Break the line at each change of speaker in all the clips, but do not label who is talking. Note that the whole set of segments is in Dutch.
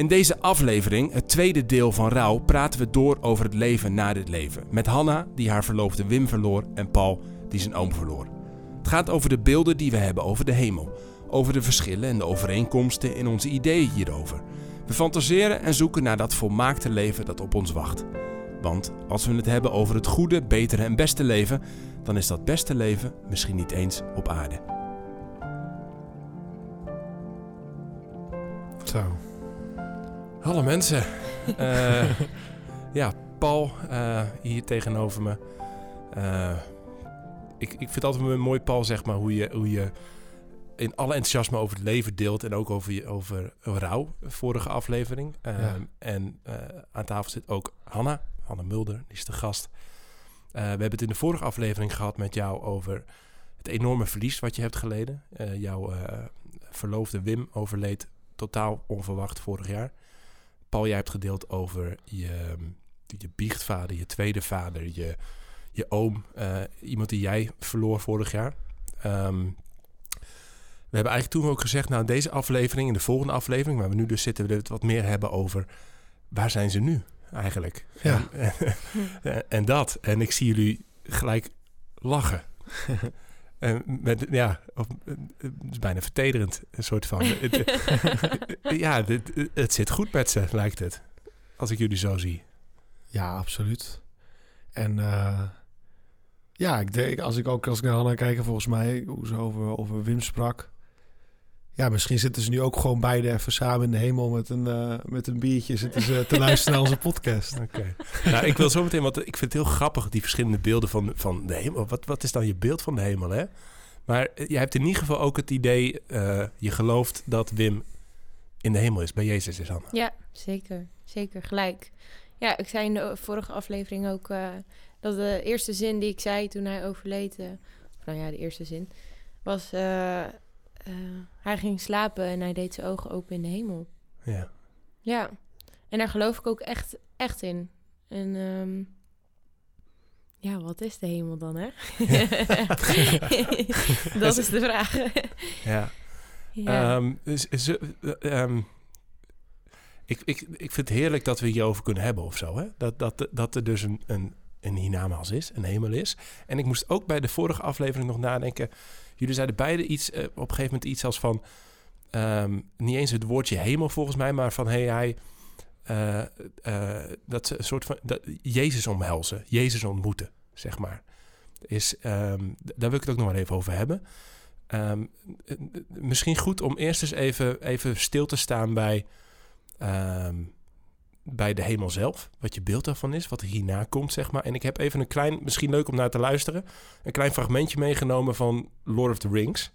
In deze aflevering, het tweede deel van Rouw, praten we door over het leven na dit leven. Met Hanna, die haar verloofde Wim verloor, en Paul, die zijn oom verloor. Het gaat over de beelden die we hebben over de hemel. Over de verschillen en de overeenkomsten in onze ideeën hierover. We fantaseren en zoeken naar dat volmaakte leven dat op ons wacht. Want als we het hebben over het goede, betere en beste leven, dan is dat beste leven misschien niet eens op aarde.
Zo.
Hallo mensen. Eh, ja, Paul eh, hier tegenover me. Eh, ik, ik vind het altijd een mooi, Paul, zeg maar, hoe je, hoe je in alle enthousiasme over het leven deelt en ook over, je, over rouw, vorige aflevering. En aan tafel zit ook Hanna, Hanna Mulder, die is de gast. we hebben het in de vorige aflevering gehad met jou over het enorme verlies wat je hebt geleden. jouw verloofde Wim overleed totaal onverwacht vorig jaar. Paul, jij hebt gedeeld over je, je biechtvader, je tweede vader, je, je oom, uh, iemand die jij verloor vorig jaar. Um, we hebben eigenlijk toen ook gezegd, nou deze aflevering, in de volgende aflevering, waar we nu dus zitten, we het wat meer hebben over waar zijn ze nu eigenlijk?
Ja.
En, en dat. En ik zie jullie gelijk lachen. En met, ja, of, het is bijna vertederend, een soort van. ja, het, het zit goed met ze, lijkt het. Als ik jullie zo zie.
Ja, absoluut. En uh, ja, ik denk, als ik ook als ik naar Hanna kijk, volgens mij, hoe ze over, over Wim sprak. Ja, misschien zitten ze nu ook gewoon beide even samen in de hemel met een, uh, met een biertje zitten ze te luisteren naar onze podcast.
Oké. Nou, ik wil zo meteen, want ik vind het heel grappig, die verschillende beelden van, van de hemel. Wat, wat is dan je beeld van de hemel, hè? Maar je hebt in ieder geval ook het idee, uh, je gelooft dat Wim in de hemel is, bij Jezus is, Anna.
Ja, zeker. Zeker, gelijk. Ja, ik zei in de vorige aflevering ook uh, dat de eerste zin die ik zei toen hij overleed... Uh, nou ja, de eerste zin, was uh, hij ging slapen en hij deed zijn ogen open in de hemel.
Ja.
Ja. En daar geloof ik ook echt, echt in. En um, ja, wat is de hemel dan, hè? dat is de vraag.
ja. ja. Um, dus, um, ik, ik, ik vind het heerlijk dat we hierover kunnen hebben of zo. Hè? Dat, dat, dat er dus een, een, een hiernamaals is, een hemel is. En ik moest ook bij de vorige aflevering nog nadenken Jullie zeiden beide iets, uh, op een gegeven moment iets als van... Um, niet eens het woordje hemel volgens mij, maar van hey, hij... Uh, uh, dat soort van dat, Jezus omhelzen, Jezus ontmoeten, zeg maar. Is, um, daar wil ik het ook nog maar even over hebben. Um, misschien goed om eerst eens even, even stil te staan bij, bij de hemel zelf. Wat je beeld daarvan is, wat er hierna komt, zeg maar. En ik heb even een klein, misschien leuk om naar te luisteren... een klein fragmentje meegenomen van Lord of the Rings.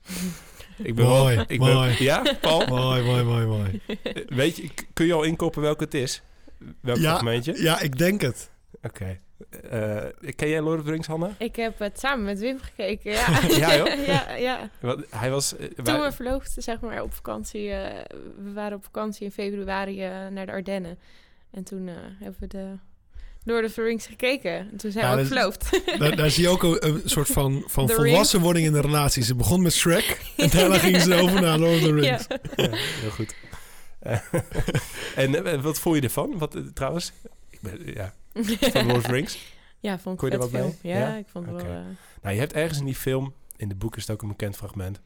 Ik ben mooi, ik ben, mooi.
Ja, Paul?
mooi, mooi, mooi, mooi.
Weet je, kun je al inkoppen welke het is? Welk
ja,
fragmentje?
Ja, ik denk het.
Oké. Okay. Uh, ken jij Lord of the Rings, Hanne?
Ik heb het samen met Wim gekeken, ja.
ja, joh?
ja, ja.
Wat, hij was... Uh,
Toen wij... we verloofd, zeg maar, op vakantie... Uh, we waren op vakantie in februari naar de Ardennen. En toen uh, hebben we de Lord of the Rings gekeken. En toen zijn we ook verloofd.
Daar, daar, zie je ook een, een soort van, van volwassenwording in de relatie. Ze begon met Shrek en daarna gingen ze over naar Lord of the Rings.
Ja, ja heel goed. en uh, wat vond je ervan? Wat, uh, trouwens, ik ben, ja, van Lord of the Rings?
Ja, vond ik Kon je wat Ja, ja, ik vond het okay. wel...
Nou, je hebt ergens in die film, in de boek is het ook een bekend fragment...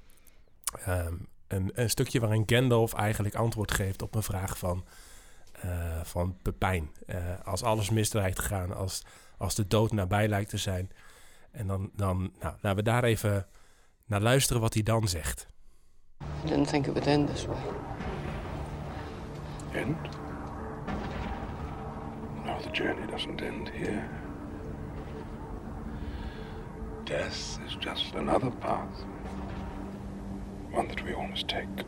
Um, een, een stukje waarin Gandalf eigenlijk antwoord geeft op een vraag van... Uh, van Pepijn. Uh, als alles mis te gaan, als, als de dood nabij lijkt te zijn. En dan, dan nou, laten we daar even naar luisteren wat hij dan zegt.
I didn't think it would end this way.
End? No, the journey doesn't end here. Death is just another path. One that we all must take.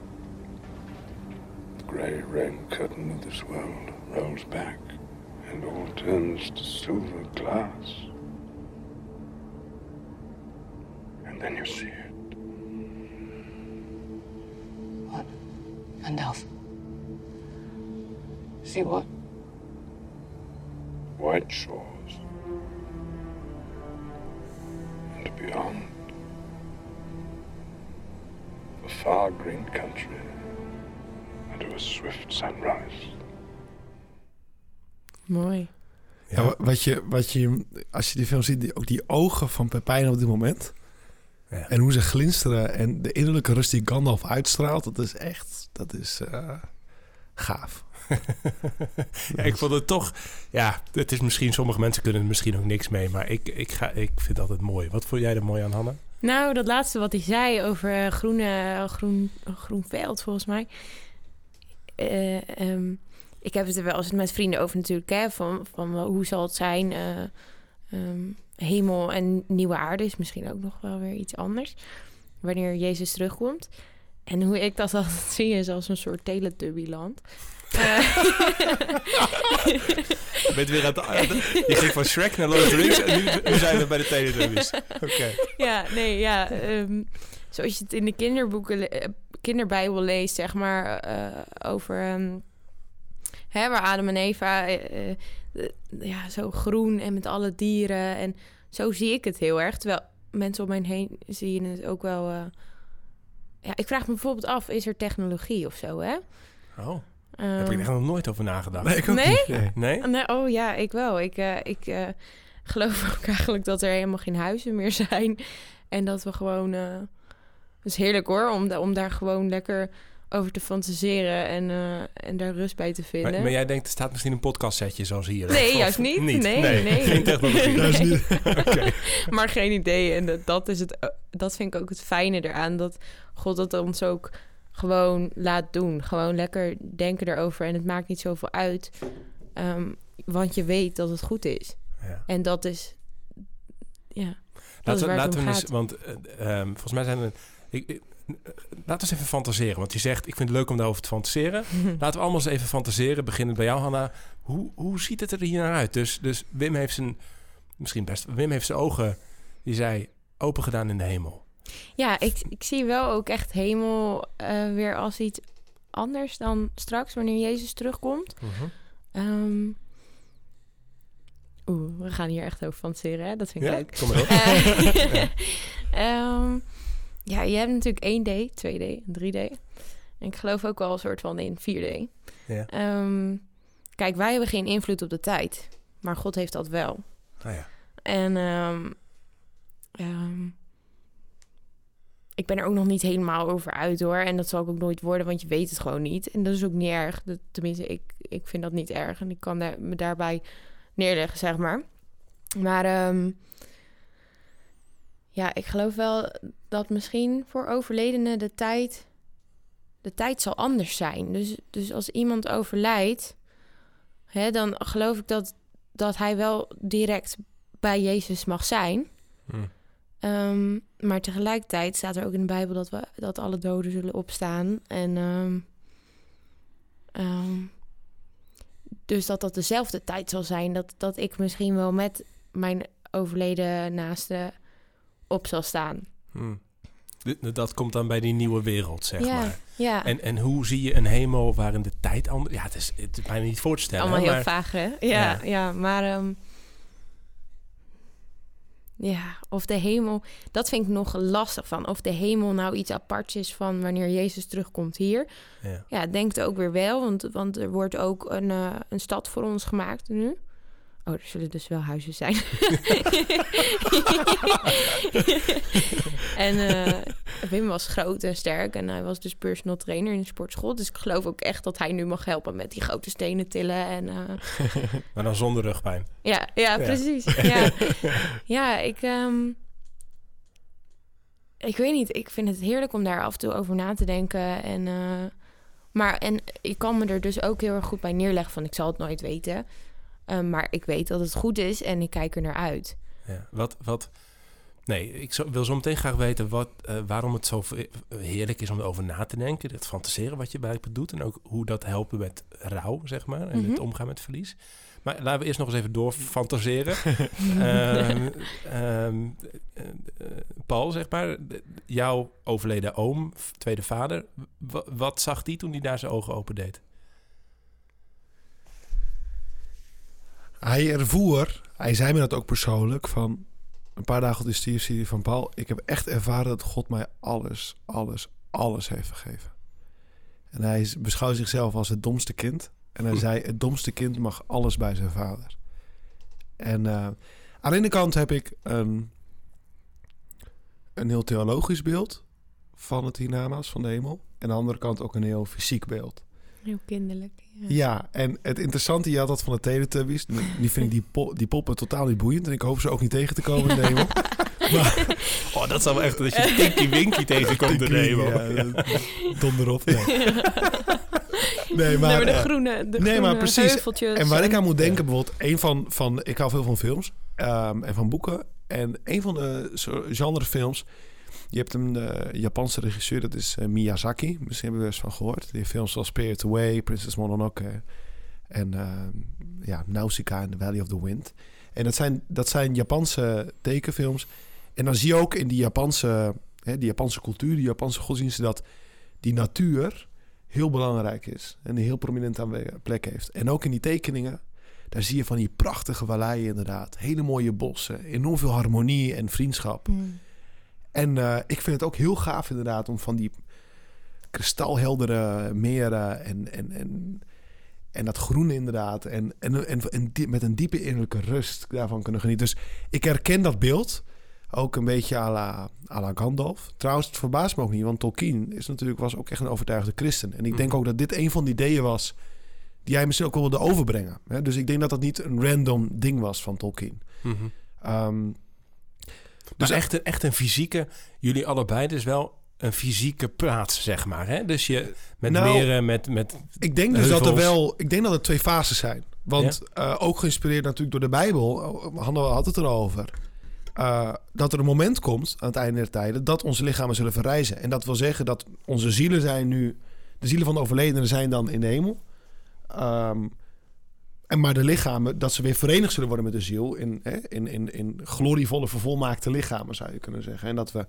Grey rain curtain of this world rolls back and all turns to silver glass. And then you see it.
What? Gandalf. See what?
White shores. And beyond. The far green country to a swift sunrise.
Mooi.
Ja, wa- wat je, wat je, als je die film ziet, die, ook die ogen van Pepijn op dit moment.
Ja.
En hoe ze glinsteren en de innerlijke rust die Gandalf uitstraalt, dat is echt, dat is eh, gaaf.
ja, ik vond het toch... Ja, het is misschien... Sommige mensen kunnen er misschien ook niks mee. Maar ik, ik, ga, ik vind het altijd mooi. Wat vond jij er mooi aan, Hanna?
Nou, dat laatste wat hij zei over eh, groene, groen, groen veld, volgens mij. Eh, ehm, ik heb het er wel eens met vrienden over natuurlijk. Hè, van, van wel, hoe zal het zijn? eh, ehm, hemel en nieuwe aarde is misschien ook nog wel weer iets anders. Wanneer Jezus terugkomt. En hoe ik dat altijd zie is als een soort teletubbyland. Eh,
Je bent weer aan het... Je ging van Shrek naar Lord of the Rings en nu, nu zijn we bij de Teletubbies. Oké.
ja, nee, ja. ehm, zoals je het in de kinderboeken, eh, kinderbijbel leest, zeg maar, eh, over ehm, hè, waar Adam en Eva, eh, eh, ja, zo groen en met alle dieren. En zo zie ik het heel erg. Terwijl mensen om mij heen zien het ook wel. eh, ja, ik vraag me bijvoorbeeld af, is er technologie of zo, hè?
Oh, daar heb ik
Ehm,
echt nog nooit over nagedacht.
Nee, ik ook
Nee?
niet. Nee.
Nee?
Nee, oh ja, ik wel. Ik, eh, ik eh, geloof ook eigenlijk dat er helemaal geen huizen meer zijn. En dat we gewoon... eh, is heerlijk hoor, om, da- om daar gewoon lekker over te fantaseren en, eh, en daar rust bij te vinden.
Maar, maar jij denkt, er staat misschien een podcastsetje zoals hier.
Nee,
Of-
juist niet.
niet?
Nee, nee.
Geen technologie.
Juist niet.
Oké.
maar geen idee. En dat, dat, is het, eh, dat vind ik ook het fijne eraan. Dat God dat ons ook gewoon laat doen. Gewoon lekker denken erover. En het maakt niet zoveel uit. Ehm, want je weet dat het goed is.
Ja.
En dat is... Ja. Dat
Laten,
is
we- laten
om
we eens, want eh, ehm, volgens mij zijn er... Ik, ik- laten we eens even fantaseren. Want je zegt, ik vind het leuk om daarover te fantaseren. Laten we allemaal eens even fantaseren. Beginnend bij jou, Hanna. Hoe, hoe ziet het er hier naar uit? Dus, dus Wim heeft zijn... Misschien best... Wim heeft zijn ogen, die zei, open gedaan in de hemel.
Ja, ik, ik zie wel ook echt hemel eh, weer als iets anders dan straks wanneer Jezus terugkomt. Ehm, Oeh, we gaan hier echt over fantaseren, hè? Dat vind ik
Ja,
leuk.
kom maar op.
Eh, ehm, ja, je hebt natuurlijk 1D, 2D en 3D. En ik geloof ook wel een soort van in 4D.
Ja.
Ehm, kijk, wij hebben geen invloed op de tijd. Maar God heeft dat wel.
Ah, ja.
En ehm, ehm, ik ben er ook nog niet helemaal over uit hoor. En dat zal ik ook nooit worden, want je weet het gewoon niet. En dat is ook niet erg. Dat, tenminste, ik, ik vind dat niet erg. En ik kan daar, me daarbij neerleggen, zeg maar. Maar ja, ik geloof wel dat misschien voor overledenen de tijd, de tijd zal anders zijn. Dus, dus als iemand overlijdt, hè, dan geloof ik dat, dat hij wel direct bij Jezus mag zijn.
Hm.
Ehm, maar tegelijkertijd staat er ook in de Bijbel dat, we, dat alle doden zullen opstaan. En ehm, ehm, dus dat dat dezelfde tijd zal zijn. Dat, dat ik misschien wel met mijn overleden naaste op zal staan.
Hm. D- Dat komt dan bij die nieuwe wereld, zeg
ja,
maar.
ja.
En, en hoe zie je een hemel waarin de tijd anders... Ja, het is, het is bijna niet voor te stellen.
allemaal
hè,
heel
maar-
vaag, hè? Ja,
Ja.
ja. maar... ehm, ja, of de hemel... Dat vind ik nog lastig van. Of de hemel nou iets aparts is van wanneer Jezus terugkomt hier.
Ja.
Ja, ik denk het ook weer wel. Want, want er wordt ook een, eh, een stad voor ons gemaakt nu. Oh, er zullen dus wel huizen zijn. en eh, Wim was groot en sterk. En hij was dus personal trainer in de sportschool. Dus ik geloof ook echt dat hij nu mag helpen met die grote stenen tillen. En, eh,
Maar dan zonder rugpijn.
ja, ja, precies. Ja, ja ik, ehm, ik weet niet. Ik vind het heerlijk om daar af en toe over na te denken. En, eh, maar en ik kan me er dus ook heel erg goed bij neerleggen van ik zal het nooit weten. Ehm, maar ik weet dat het goed is en ik kijk er naar uit.
Ja. Wat, wat... Nee, ik zo- wil zo meteen graag weten wat, eh, waarom het zo heerlijk is om erover na te denken. Het fantaseren wat je blijkbaar doet. En ook hoe dat helpen met rouw, zeg maar. En het
Mhm.
omgaan met verlies. Maar laten we eerst nog eens even door fantaseren. Eh, eh, Paul, zeg maar, jouw overleden oom, tweede vader. wa- wat zag die toen hij daar zijn ogen open deed?
Hij ervoer, hij zei me dat ook persoonlijk, van een paar dagen op de hij van Paul, ik heb echt ervaren dat God mij alles, alles, alles heeft vergeven. En hij beschouwt zichzelf als het domste kind En hij zei, het domste kind mag alles bij zijn vader. En eh, aan de ene kant heb ik een, een heel theologisch beeld van het hiernamaals, van de hemel. En aan de andere kant ook een heel fysiek beeld.
Heel kinderlijk. Ja.
Ja, en het interessante, je had dat van de Teletubbies. Nu vind ik die, po- die poppen totaal niet boeiend. En ik hoop ze ook niet tegen te komen in de hemel. Maar,
Oh, dat zou wel echt dat je Tinky Winky tegenkomt in de hemel.
Ja, donder op. Nee, nee
maar
maar...
de
eh,
groene, de
nee,
groene
maar precies.
heuveltjes
En waar ik aan moet denken, bijvoorbeeld, een van, van ik hou veel van films ehm, en van boeken. En een van de genrefilms, je hebt een Japanse regisseur, dat is eh, Miyazaki. Misschien hebben we er eens van gehoord. Die films zoals Spirit Away, Princess Mononoke en ehm, ja, Nausicaa en The Valley of the Wind. En dat zijn, dat zijn Japanse tekenfilms. En dan zie je ook in die Japanse, hè, die Japanse cultuur, die Japanse godsdiensten, dat die natuur heel belangrijk is. En een heel prominent aanwe- plek heeft. En ook in die tekeningen, daar zie je van die prachtige valleien inderdaad. Hele mooie bossen, enorm veel harmonie en vriendschap.
Mm.
En eh, ik vind het ook heel gaaf inderdaad om van die kristalheldere meren en, en, en, en dat groene inderdaad. En, en, en, en die- met een diepe innerlijke rust daarvan kunnen genieten. Dus ik herken dat beeld. Ook een beetje à la, à la Gandalf. Trouwens, het verbaast me ook niet, want Tolkien is natuurlijk, was ook echt een overtuigde christen. En ik denk
Mhm.
ook dat dit een van die ideeën was die hij misschien ook wel wilde overbrengen. Dus ik denk dat dat niet een random ding was van Tolkien. Ehm,
Dus
Maar-
echt, een, echt een fysieke, jullie allebei dus wel een fysieke plaats, zeg maar. Hè? Dus je met
Nou,
meren, met, met
Ik denk dus dat er wel. Ik denk dat er twee fases zijn. Want eh, ook geïnspireerd natuurlijk door de Bijbel. eh, we had het erover. eh, dat er een moment komt aan het einde der tijden dat onze lichamen zullen verrijzen. En dat wil zeggen dat onze zielen zijn nu. De zielen van de overledenen zijn dan in de hemel. Ehm, en maar de lichamen, dat ze weer verenigd zullen worden met de ziel. In, hè, in, in, in glorievolle, vervolmaakte lichamen, zou je kunnen zeggen. En dat we.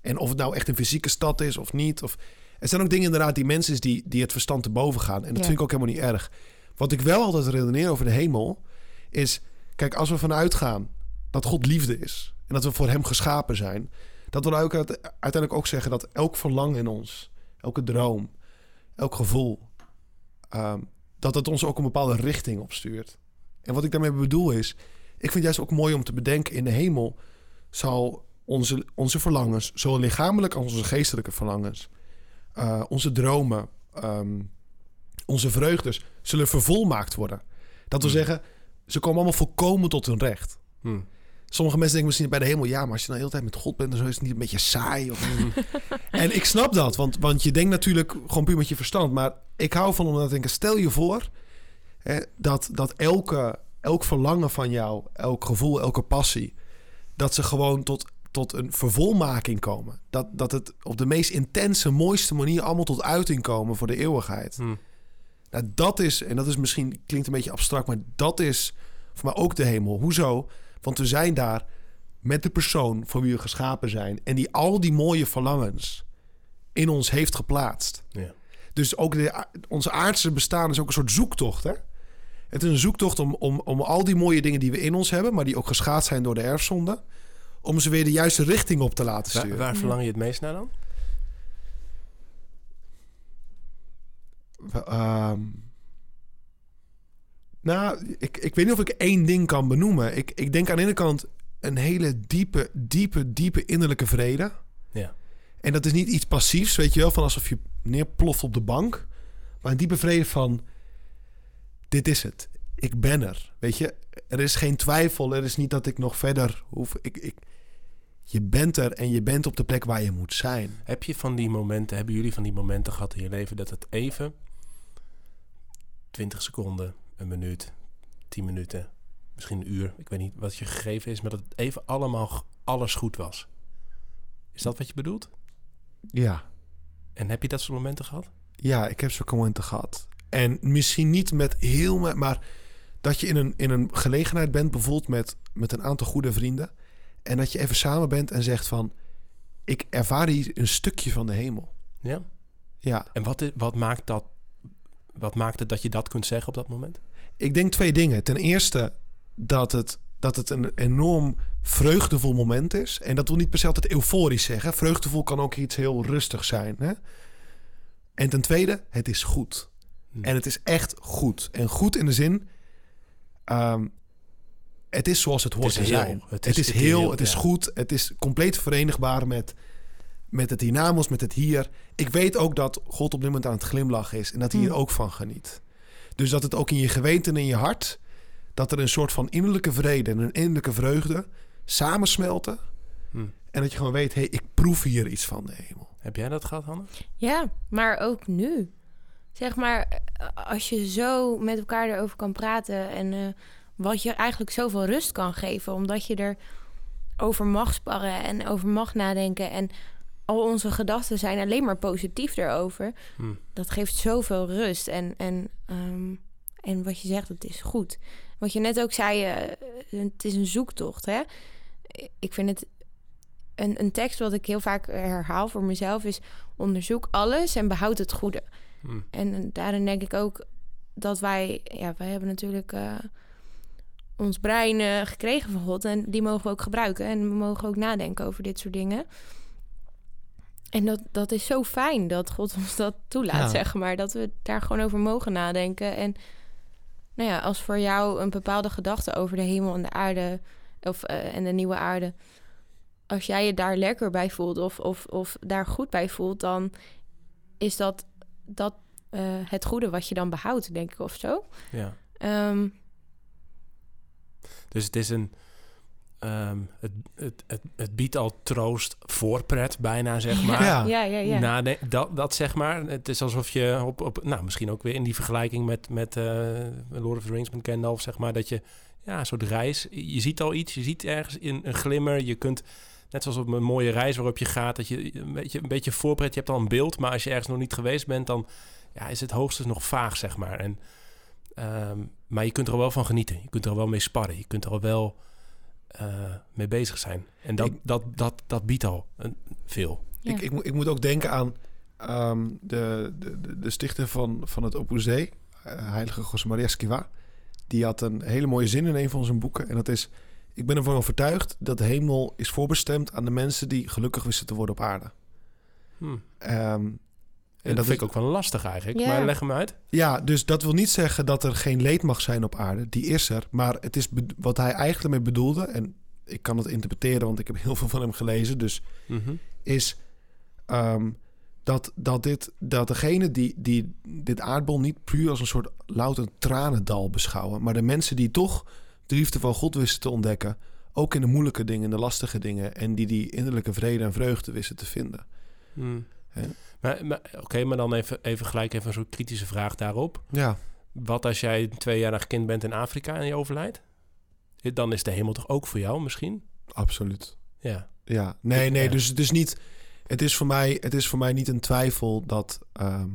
En of het nou echt een fysieke stad is of niet. Of, er zijn ook dingen inderdaad die mensen is die, die het verstand te boven gaan. En dat
Ja.
vind ik ook helemaal niet erg. Wat ik wel altijd redeneer over de hemel is... Kijk, als we vanuit gaan dat God liefde is... en dat we voor hem geschapen zijn... dat wil ook uite- uiteindelijk ook zeggen dat elk verlangen in ons... elke droom, elk gevoel... ehm, dat het ons ook een bepaalde richting opstuurt. En wat ik daarmee bedoel is... ik vind het juist ook mooi om te bedenken... in de hemel zal onze, onze verlangens... zowel lichamelijk als onze geestelijke verlangens... eh, onze dromen... ehm, onze vreugdes zullen vervolmaakt worden. Dat wil
Hmm.
zeggen, ze komen allemaal volkomen tot hun recht.
hm.
Sommige mensen denken misschien bij de hemel... ja, maar als je nou de hele tijd met God bent... dan is het niet een beetje saai. Of... en ik snap dat, want, want je denkt natuurlijk gewoon puur met je verstand. Maar ik hou van om te denken... stel je voor hè, dat, dat elke, elk verlangen van jou... elk gevoel, elke passie... dat ze gewoon tot, tot een vervolmaking komen. Dat, dat het op de meest intense, mooiste manier... allemaal tot uiting komen voor de eeuwigheid.
Hm.
Nou, dat is, en dat is misschien, klinkt een beetje abstract, maar dat is voor mij ook de hemel. Hoezo? Want we zijn daar met de persoon voor wie we geschapen zijn. En die al die mooie verlangens in ons heeft geplaatst.
Ja.
Dus ook de, onze aardse bestaan is ook een soort zoektocht. Hè? Het is een zoektocht om, om, om al die mooie dingen die we in ons hebben, maar die ook geschaad zijn door de erfzonde, om ze weer de juiste richting op te laten sturen.
waar verlang je het meest naar dan?
Ehm, nou, ik, ik weet niet of ik één ding kan benoemen. Ik, ik denk aan de ene kant een hele diepe, diepe, diepe innerlijke vrede.
Ja.
En dat is niet iets passiefs, weet je wel, van alsof je neerploft op de bank. Maar een diepe vrede van, dit is het. Ik ben er, weet je. Er is geen twijfel, er is niet dat ik nog verder hoef. Ik, ik, je bent er en je bent op de plek waar je moet zijn.
Heb je van die momenten, hebben jullie van die momenten gehad in je leven dat het even 20 seconden, een minuut, 10 minuten, misschien een uur, ik weet niet wat je gegeven is, maar dat het even allemaal alles goed was? Is dat wat je bedoelt?
Ja.
En heb je dat soort momenten gehad?
Ja, ik heb zulke momenten gehad. En misschien niet met heel... Maar dat je in een, in een gelegenheid bent, bijvoorbeeld met, met een aantal goede vrienden... en dat je even samen bent en zegt van... ik ervaar hier een stukje van de hemel.
Ja.
Ja,
En wat, is, wat, maakt dat, wat maakt het dat je dat kunt zeggen op dat moment?
ik denk twee dingen. Ten eerste dat het, dat het een enorm vreugdevol moment is. En dat wil niet per se altijd euforisch zeggen. Vreugdevol kan ook iets heel rustig zijn. Hè? En ten tweede, het is goed.
Hm.
En het is echt goed. En goed in de zin... ehm, het is zoals het hoort te zijn.
Het is-
is,
het is
heel,
heel,
het is
ja.
goed. Het is compleet verenigbaar met, met het hiernamaals, met het hier. Ik weet ook dat God op dit moment aan het glimlachen is. En dat hij hier
Hmm.
ook van geniet. Dus dat het ook in je geweten en in je hart... dat er een soort van innerlijke vrede en een innerlijke vreugde... samensmelten.
Hm.
En dat je gewoon weet, hé, hey, ik proef hier iets van de hemel.
Heb jij dat gehad, Hanne?
Ja, maar ook nu. Zeg maar, als je zo met elkaar erover kan praten en eh, wat je eigenlijk zoveel rust kan geven, omdat je er over mag sparren en over mag nadenken en al onze gedachten zijn alleen maar positief erover.
Hm.
Dat geeft zoveel rust en, en, ehm, en wat je zegt, het is goed. Wat je net ook zei, eh, het is een zoektocht. Hè? Ik vind het een, een tekst wat ik heel vaak herhaal voor mezelf is onderzoek alles en behoud het goede.
Hm.
En daarin denk ik ook dat wij, ja, wij hebben natuurlijk eh, ons brein eh, gekregen van God en die mogen we ook gebruiken en we mogen ook nadenken over dit soort dingen. En dat, dat is zo fijn dat God ons dat toelaat,
Ja.
zeg maar. Dat we daar gewoon over mogen nadenken. En nou ja, als voor jou een bepaalde gedachte over de hemel en de aarde of, eh, en de nieuwe aarde, als jij je daar lekker bij voelt of, of, of daar goed bij voelt, dan is dat, dat eh, het goede wat je dan behoudt, denk ik, of zo.
Ja.
Ehm,
Dus het is een... ehm, het, het, het, het biedt al troost voor pret, bijna, zeg maar.
Ja.
ja, ja, ja.
Nade- dat, dat zeg maar. Het is alsof je op, op nou, misschien ook weer in die vergelijking met, met eh, Lord of the Rings met Gandalf, zeg maar, dat je, ja, een soort reis, je ziet al iets, je ziet ergens in een glimmer, je kunt, net zoals op een mooie reis waarop je gaat, dat je een beetje, een beetje voorpret, je hebt al een beeld, maar als je ergens nog niet geweest bent, dan ja, is het hoogstens nog vaag, zeg maar. En, ehm, maar je kunt er al wel van genieten, je kunt er al wel mee sparren, je kunt er al wel eh, mee bezig zijn. En dat,
Ik-
dat, dat, dat biedt al een, veel.
Ja.
Ik, ik, moet- ik moet ook denken aan ehm, de, de, de, de stichter van, van het Opus Dei, eh, heilige José Maria Esquiva. Die had een hele mooie zin in een van zijn boeken. En dat is, ik ben ervan overtuigd dat de hemel is voorbestemd aan de mensen die gelukkig wisten te worden op aarde.
Hm.
Ehm,
En dat
is-
vind ik ook wel lastig eigenlijk.
Ja.
Maar leg hem uit.
Ja, dus dat wil niet zeggen dat er geen leed mag zijn op aarde. Die is er. Maar het is wat hij eigenlijk mee bedoelde. En ik kan het interpreteren, want ik heb heel veel van hem gelezen. Dus
Mhm.
is ehm, dat, dat, dit, dat degene die, die dit aardbol niet puur als een soort louter tranendal beschouwen. Maar de mensen die toch de liefde van God wisten te ontdekken. Ook in de moeilijke dingen, in de lastige dingen. En die die innerlijke vrede en vreugde wisten te vinden.
Hm.
Hè?
Maar, maar, Oké, maar dan even, even gelijk even een soort kritische vraag daarop.
Ja,
Wat als jij een tweejarig kind bent in Afrika en je overlijdt? Dan is de hemel toch ook voor jou misschien?
absoluut.
Ja.
Ja, nee, nee. Dus het is niet. Het is voor mij, het is voor mij niet een twijfel dat. ehm,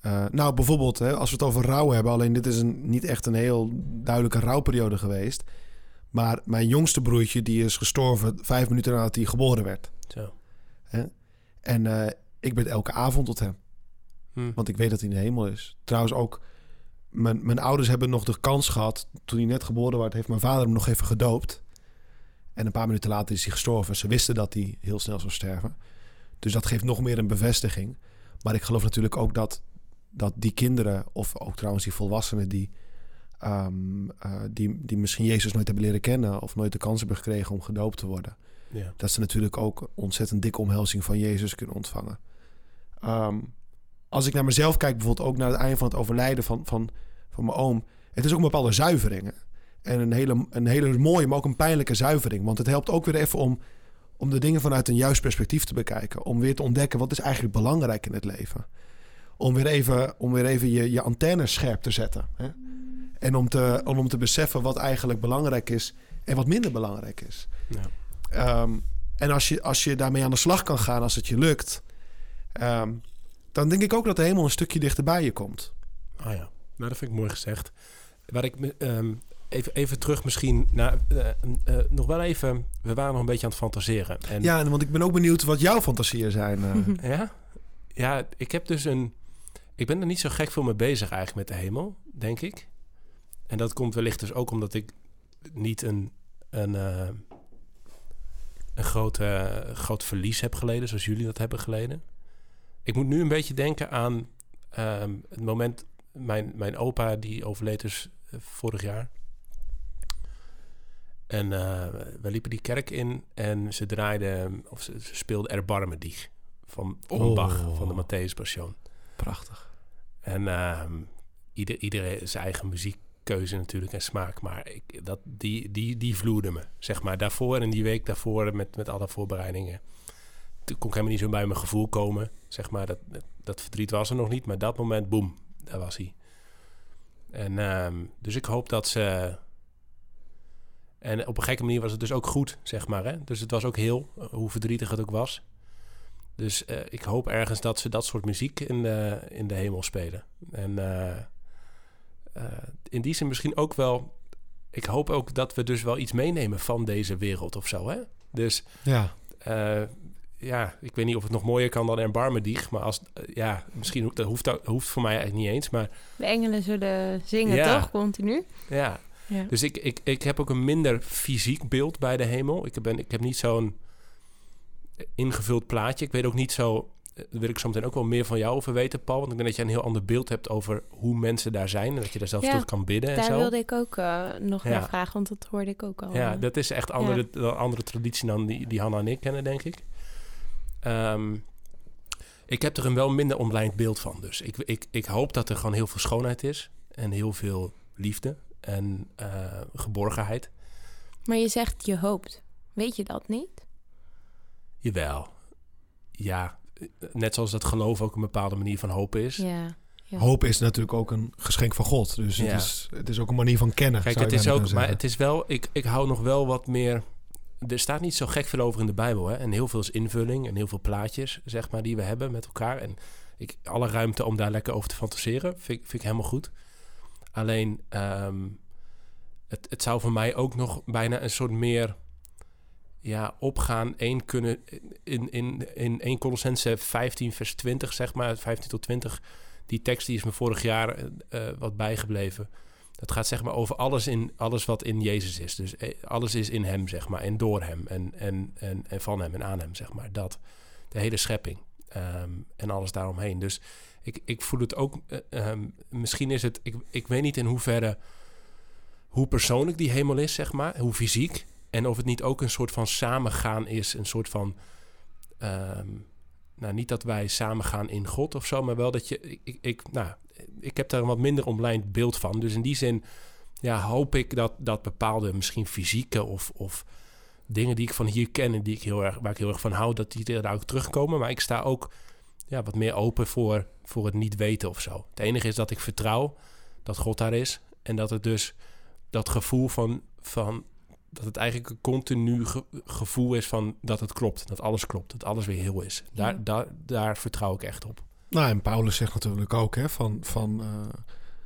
eh, nou, bijvoorbeeld, hè, als we het over rouw hebben, alleen dit is een, niet echt een heel duidelijke rouwperiode geweest. Maar mijn jongste broertje, die is gestorven vijf minuten nadat hij geboren werd.
Zo.
En eh, ik bid elke avond tot hem,
Hm.
want ik weet dat hij in de hemel is. Trouwens ook, mijn, mijn ouders hebben nog de kans gehad, toen hij net geboren werd, heeft mijn vader hem nog even gedoopt. En een paar minuten later is hij gestorven. Ze wisten dat hij heel snel zou sterven. Dus dat geeft nog meer een bevestiging. Maar ik geloof natuurlijk ook dat, dat die kinderen, of ook trouwens die volwassenen die, ehm, eh, die, die misschien Jezus nooit hebben leren kennen of nooit de kans hebben gekregen om gedoopt te worden,
Ja.
dat ze natuurlijk ook ontzettend dikke omhelzing van Jezus kunnen ontvangen. Ehm, als ik naar mezelf kijk, bijvoorbeeld ook naar het einde van het overlijden van, van, van mijn oom, het is ook een bepaalde zuivering. En een hele, een hele mooie, maar ook een pijnlijke zuivering. Want het helpt ook weer even om, om de dingen vanuit een juist perspectief te bekijken. Om weer te ontdekken wat is eigenlijk belangrijk in het leven. Om weer even, om weer even je, je antennes scherp te zetten. Hè? En om te, om, om te beseffen wat eigenlijk belangrijk is en wat minder belangrijk is.
Ja.
Ehm, en als je, als je daarmee aan de slag kan gaan, als het je lukt, ehm, dan denk ik ook dat de hemel een stukje dichterbij je komt.
Ah ja, nou dat vind ik mooi gezegd. Waar ik ehm, even, even terug misschien naar... eh, eh, nog wel even... We waren nog een beetje aan het fantaseren. En,
Ja, want ik ben ook benieuwd wat jouw fantasieën zijn. eh.
Ja? Ja, ik heb dus een... Ik ben er niet zo gek veel mee bezig eigenlijk met de hemel, denk ik. En dat komt wellicht dus ook omdat ik niet een, een, eh, een groot, eh, groot verlies heb geleden, zoals jullie dat hebben geleden. Ik moet nu een beetje denken aan ehm, het moment mijn, mijn opa, die overleed dus eh, vorig jaar. En eh, we liepen die kerk in en ze draaiden, of ze, ze speelden Erbarme Dich van, van
Oh.
Bach, van de Matthäus Passion.
Prachtig.
En ehm, ieder, iedereen zijn eigen muziekkeuze natuurlijk en smaak. Maar ik, dat, die, die, die vloerde me, zeg maar. Daarvoor en die week daarvoor met, met alle voorbereidingen. Toen kon ik helemaal niet zo bij mijn gevoel komen. Zeg maar, dat, dat, verdriet was er nog niet. Maar dat moment, boem, daar was hij. En ehm, dus ik hoop dat ze... En op een gekke manier was het dus ook goed, zeg maar. Hè? Dus het was ook heel, eh, hoe verdrietig het ook was. Dus eh, ik hoop ergens dat ze dat soort muziek in de, in de hemel spelen. En eh, in die zin misschien ook wel... Ik hoop ook dat we dus wel iets meenemen van deze wereld of zo, hè? Dus
Ja,
eh, ja, ik weet niet of het nog mooier kan dan Erbarme Dich. Maar als, eh, ja, misschien ho- dat hoeft, dat hoeft voor mij eigenlijk niet eens. Maar
De engelen zullen zingen,
Ja.
toch? Continu.
ja,
Ja.
Dus ik, ik, ik heb ook een minder fysiek beeld bij de hemel. Ik, ben, ik heb niet zo'n ingevuld plaatje. Ik weet ook niet zo... eh, Daar wil ik zo meteen ook wel meer van jou over weten, Paul. Want ik denk dat je een heel ander beeld hebt over hoe mensen daar zijn. En dat je daar zelfs
Ja,
tot kan bidden en
Daar
zo.
wilde ik ook eh, nog
Ja.
naar vragen, want dat hoorde ik ook al.
Ja,
eh.
dat is echt andere, een andere traditie dan die, die Hanna en ik kennen, denk ik. Ehm, ik heb er een wel minder omlijnd beeld van. Dus ik, ik, ik hoop dat er gewoon heel veel schoonheid is. En heel veel liefde en eh, geborgenheid.
Maar je zegt je hoopt. Weet je dat niet?
Jawel. Ja, net zoals dat geloof ook een bepaalde manier van hopen is.
Ja. ja.
hoop is natuurlijk ook een geschenk van God. Dus
Ja.
het, is, het is ook een manier van kennen.
Kijk,
zou
het
je
is ook, maar
zeggen.
het is wel, ik, ik hou nog wel wat meer. Er staat niet zo gek veel over in de Bijbel. Hè? En heel veel is invulling en heel veel plaatjes, zeg maar, die we hebben met elkaar. En ik, alle ruimte om daar lekker over te fantaseren, vind, ik- vind ik helemaal goed. Alleen, ehm, het, het zou voor mij ook nog bijna een soort meer ja, opgaan. één kunnen in, in, in 1 Colossense 15 vers 20, zeg maar, 15 tot 20. Die tekst die is me vorig jaar eh, eh, wat bijgebleven. Dat gaat zeg maar over alles, in, alles wat in Jezus is. Dus eh, alles is in hem, zeg maar. En door hem. En, en, en, en van hem en aan hem, zeg maar. Dat. De hele schepping. Ehm, en alles daaromheen. Dus ik, ik voel het ook... eh, ehm, misschien is het... Ik, ik weet niet in hoeverre... Hoe persoonlijk die hemel is, zeg maar. Hoe fysiek. En of het niet ook een soort van samengaan is. Een soort van... ehm, nou, niet dat wij samengaan in God of zo, maar wel dat je. Ik, ik, nou, ik heb daar een wat minder omlijnd beeld van. Dus in die zin ja, hoop ik dat, dat bepaalde misschien fysieke of, of dingen die ik van hier ken en die ik heel erg, waar ik heel erg van hou, dat die er ook terugkomen. Maar ik sta ook ja, wat meer open voor, voor het niet weten of zo. Het enige is dat ik vertrouw dat God daar is. En dat het dus dat gevoel van, van dat het eigenlijk een continu ge- gevoel is van dat het klopt. Dat alles klopt. Dat alles weer heel is. Daar,
Ja.
daar, daar vertrouw ik echt op.
Nou, en Paulus zegt natuurlijk ook hè, van, van eh,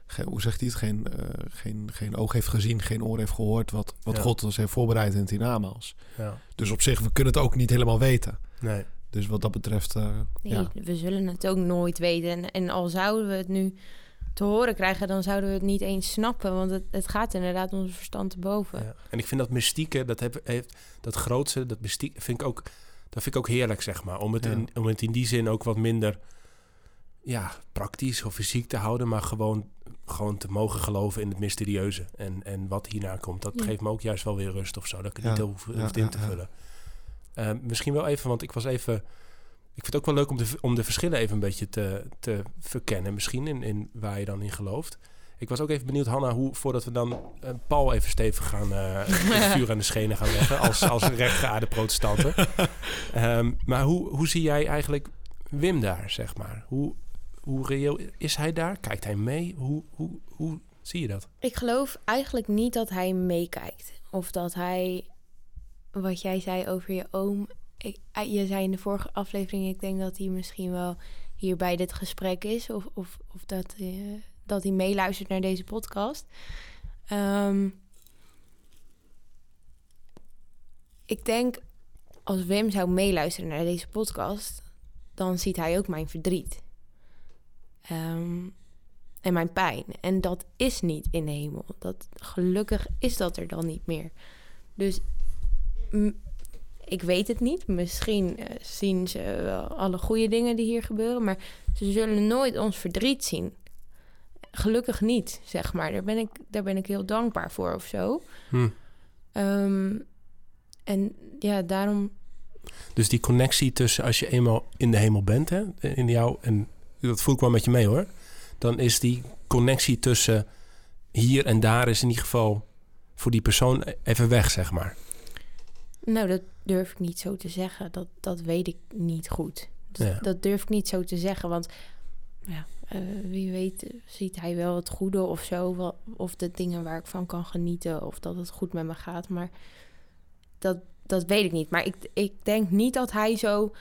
ge- hoe zegt hij het? Geen, eh, geen, geen oog heeft gezien, geen oor heeft gehoord wat, wat
Ja.
God ons heeft voorbereid in het hiernamaals.
Ja.
Dus op zich, we kunnen het ook niet helemaal weten.
Nee.
Dus wat dat betreft, eh,
Nee,
ja.
we zullen het ook nooit weten. En, en al zouden we het nu te horen krijgen, dan zouden we het niet eens snappen. Want het, het gaat inderdaad ons verstand te boven.
Ja. En ik vind dat mystieke, dat, heb, heeft, dat grootste, dat mystiek, vind ik ook, dat vind ik ook heerlijk, zeg maar. Om het,
Ja.
in, om het in die zin ook wat minder ja, praktisch of fysiek te houden, maar gewoon, gewoon te mogen geloven in het mysterieuze. En, en wat hierna komt, dat
Ja.
geeft me ook juist wel weer rust of zo. Dat ik het
Ja.
niet hoef, in te
ja.
vullen. Eh, misschien wel even, want ik was even. Ik vind het ook wel leuk om de, om de verschillen even een beetje te, te verkennen. Misschien in, in waar je dan in gelooft. Ik was ook even benieuwd, Hanna, hoe voordat we dan eh, Paul even stevig gaan eh, het vuur aan de schenen gaan leggen als, als rechtgeaarde protestanten. Ehm, maar hoe, hoe zie jij eigenlijk Wim daar, zeg maar? Hoe, hoe reëel is hij daar? Kijkt hij mee? Hoe, hoe, hoe zie je dat?
Ik geloof eigenlijk niet dat hij meekijkt. Of dat hij, wat jij zei over je oom. Eh, je zei in de vorige aflevering, ik denk dat hij misschien wel hier bij dit gesprek is. Of, of, of dat, eh, dat hij meeluistert naar deze podcast. Ehm, ik denk, als Wim zou meeluisteren naar deze podcast, dan ziet hij ook mijn verdriet. Ehm, en mijn pijn. En dat is niet in de hemel. Dat, gelukkig is dat er dan niet meer. Dus ik weet het niet. Misschien eh, zien ze wel alle goede dingen die hier gebeuren, maar ze zullen nooit ons verdriet zien. gelukkig niet, zeg maar. Daar ben ik, daar ben ik heel dankbaar voor of zo.
Hm.
Ehm, en ja, daarom...
Dus die connectie tussen als je eenmaal in de hemel bent, hè, in jou, en dat voel ik wel met je mee hoor, dan is die connectie tussen hier en daar is in ieder geval voor die persoon even weg, zeg maar.
Nou, dat durf ik niet zo te zeggen. Dat, dat weet ik niet goed. Dat,
Ja.
dat durf ik niet zo te zeggen, want ja, eh, wie weet eh, ziet hij wel het goede of zo. wel- Of de dingen waar ik van kan genieten of dat het goed met me gaat. Maar dat, dat weet ik niet. Maar ik, ik denk niet dat hij zo,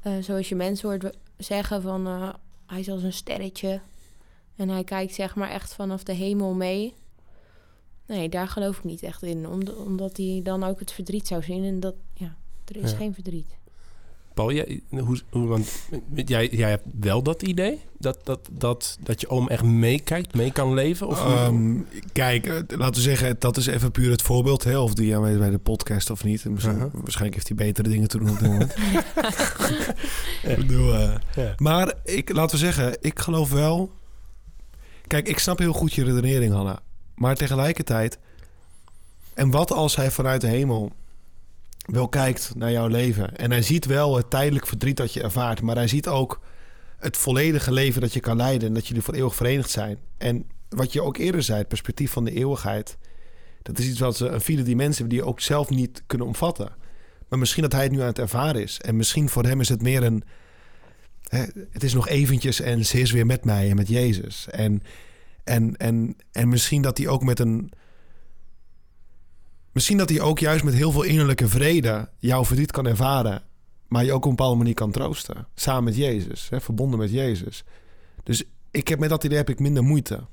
eh, zoals je mensen hoort zeggen van... hij is als een sterretje en hij kijkt zeg maar echt vanaf de hemel mee. Nee, daar geloof ik niet echt in. Om, omdat hij dan ook het verdriet zou zien. En dat, ja, er is
Ja.
geen verdriet.
Paul, jij, hoe, hoe, want jij, jij hebt wel dat idee? Dat, dat, dat, dat je oom echt meekijkt, mee kan leven? Of
Ehm, kijk, eh, laten we zeggen, dat is even puur het voorbeeld. Hè, of die aanwezig bij de podcast of niet. En misschien-. Waarschijnlijk heeft hij betere dingen te doen op dit moment. Ik bedoel, eh,
Ja.
Maar ik, laten we zeggen, ik geloof wel... Kijk, ik snap heel goed je redenering, Hanna. Maar tegelijkertijd... En wat als hij vanuit de hemel wel kijkt naar jouw leven... en hij ziet wel het tijdelijk verdriet dat je ervaart... maar hij ziet ook het volledige leven dat je kan leiden... en dat jullie voor eeuwig verenigd zijn. En wat je ook eerder zei, het perspectief van de eeuwigheid... dat is iets wat ze een vierde dimensie hebben... die je ook zelf niet kunnen omvatten. Maar misschien dat hij het nu aan het ervaren is. En misschien voor hem is het meer een... Hè, het is nog eventjes en ze is weer met mij en met Jezus. En, en, en, en misschien dat hij ook met een... Misschien dat hij ook juist met heel veel innerlijke vrede jouw verdriet kan ervaren. Maar je ook op een bepaalde manier kan troosten. Samen met Jezus, hè, verbonden met Jezus. Dus ik heb met dat idee heb ik minder moeite.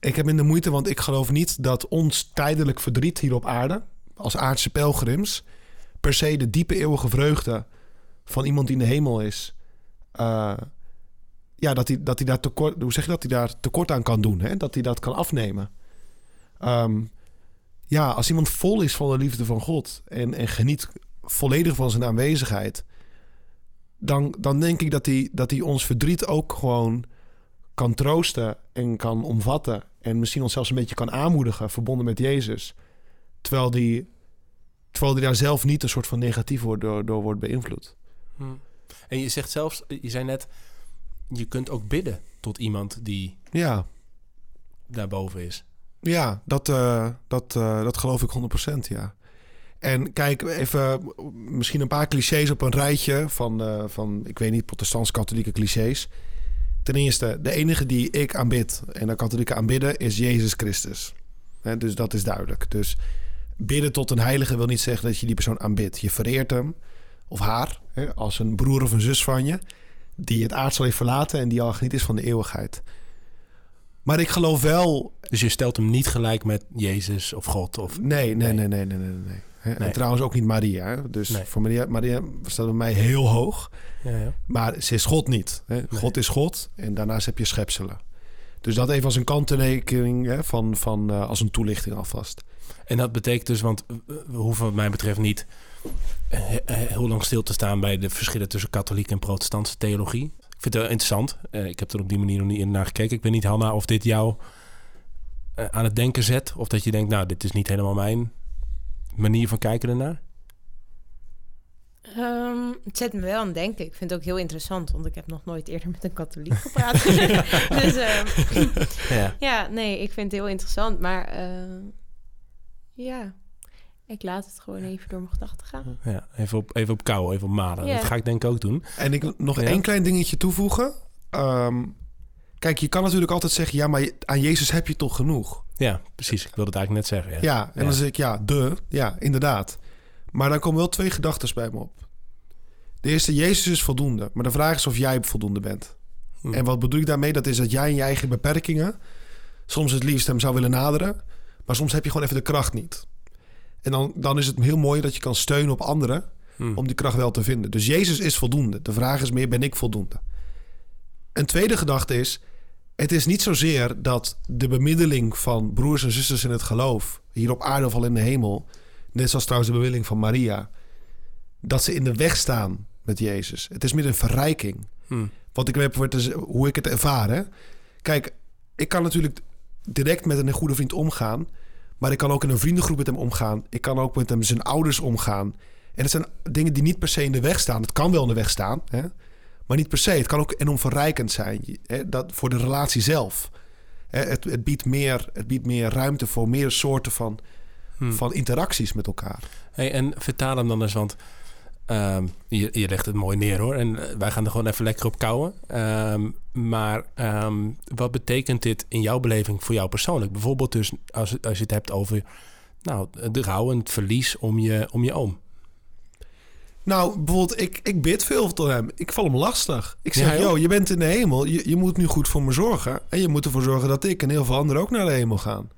Ik heb minder moeite, want ik geloof niet dat ons tijdelijk verdriet hier op aarde, als aardse pelgrims, per se de diepe eeuwige vreugde van iemand die in de hemel is, eh, ja, dat hij, dat hij daar tekort, hoe zeg je dat, hij daar tekort aan kan doen, hè? dat hij dat kan afnemen. Ehm, ja, als iemand vol is van de liefde van God en, en geniet volledig van zijn aanwezigheid, dan, dan denk ik dat hij, dat hij ons verdriet ook gewoon kan troosten en kan omvatten. En misschien ons zelfs een beetje kan aanmoedigen, verbonden met Jezus. Terwijl die, terwijl die daar zelf niet een soort van negatief door, door wordt beïnvloed.
Hm. En je zegt zelfs, je zei net, je kunt ook bidden tot iemand die
Ja,
daarboven is.
ja dat, eh, dat, eh, dat geloof ik 100%, ja. En kijk, even misschien een paar clichés op een rijtje van, eh, van ik weet niet, protestants-katholieke clichés. Ten eerste, de enige die ik aanbid en de katholieken aanbidden is Jezus Christus. Dus dat is duidelijk. Dus bidden tot een heilige wil niet zeggen dat je die persoon aanbidt. Je vereert hem of haar als een broer of een zus van je... die het aardsel heeft verlaten en die al geniet is van de eeuwigheid. Maar ik geloof wel
Dus je stelt hem niet gelijk met Jezus of God. Of,
Nee, nee,
Nee.
nee, nee, nee, nee. En trouwens ook niet Maria. Dus
Nee.
voor Maria, Maria staat bij mij heel hoog.
ja, ja.
Maar ze is God niet. Hè? God is God en daarnaast heb je schepselen. Dus dat even als een kanttekening van, van eh, als een toelichting alvast.
En dat betekent dus, want we hoeven wat mij betreft niet eh, eh, heel lang stil te staan bij de verschillen tussen katholieke en protestantse theologie. Ik vind het wel interessant. Eh, ik heb er op die manier nog niet in naar gekeken. Ik weet niet, Hanna, of dit jou eh, aan het denken zet. Of dat je denkt, nou, dit is niet helemaal mijn manier van kijken ernaar.
Ehm, het zet me wel aan het denken. Ik vind het ook heel interessant, want ik heb nog nooit eerder met een katholiek gepraat. dus ehm,
Ja.
ja, nee, ik vind het heel interessant. Maar eh, ja, ik laat het gewoon even door mijn gedachten gaan.
ja even, op, even op kou, even op malen.
Ja.
Dat ga ik denk ik ook doen.
En ik nog
Ja.
één klein dingetje toevoegen. Ehm, kijk, je kan natuurlijk altijd zeggen... ja, maar aan Jezus heb je toch genoeg?
Ja, precies. Ik wilde het eigenlijk net zeggen. Ja.
Ja, en
Ja.
dan zeg ik ja, de, ja, inderdaad. Maar dan komen wel twee gedachten bij me op. De eerste, Jezus is voldoende. Maar de vraag is of jij voldoende bent.
Hm.
En wat bedoel ik daarmee? Dat is dat jij in je eigen beperkingen... soms het liefst hem zou willen naderen... maar soms heb je gewoon even de kracht niet. En dan, dan is het heel mooi dat je kan steunen op anderen...
Hm.
om die kracht wel te vinden. Dus Jezus is voldoende. De vraag is meer, ben ik voldoende? Een tweede gedachte is... het is niet zozeer dat de bemiddeling van broers en zusters in het geloof... hier op aarde of al in de hemel... net zoals trouwens de bemiddeling van Maria... dat ze in de weg staan met Jezus. Het is meer een verrijking.
Hm.
Want ik weet hoe ik het ervaar. Hè? Kijk, ik kan natuurlijk direct met een goede vriend omgaan. Maar ik kan ook in een vriendengroep met hem omgaan. Ik kan ook met hem zijn ouders omgaan. En het zijn dingen die niet per se in de weg staan. Het kan wel in de weg staan, hè? maar niet per se. Het kan ook enorm verrijkend zijn hè? Dat, voor de relatie zelf. Hè? Het, het, biedt meer, het biedt meer ruimte voor meer soorten van,
Hmm.
van interacties met elkaar.
Hey, en vertaal hem dan eens, want ehm, je, je legt het mooi neer hoor. En eh, wij gaan er gewoon even lekker op kouwen. Ehm, maar ehm, wat betekent dit in jouw beleving voor jou persoonlijk? Bijvoorbeeld dus als, als je het hebt over nou, de rouw en het verlies om je, om je oom.
Nou, bijvoorbeeld, ik, ik bid veel tot hem. Ik val hem lastig. Ik zeg,
joh.
joh, je bent in de hemel. Je, je moet nu goed voor me zorgen. En je moet ervoor zorgen dat ik en heel veel anderen ook naar de hemel gaan.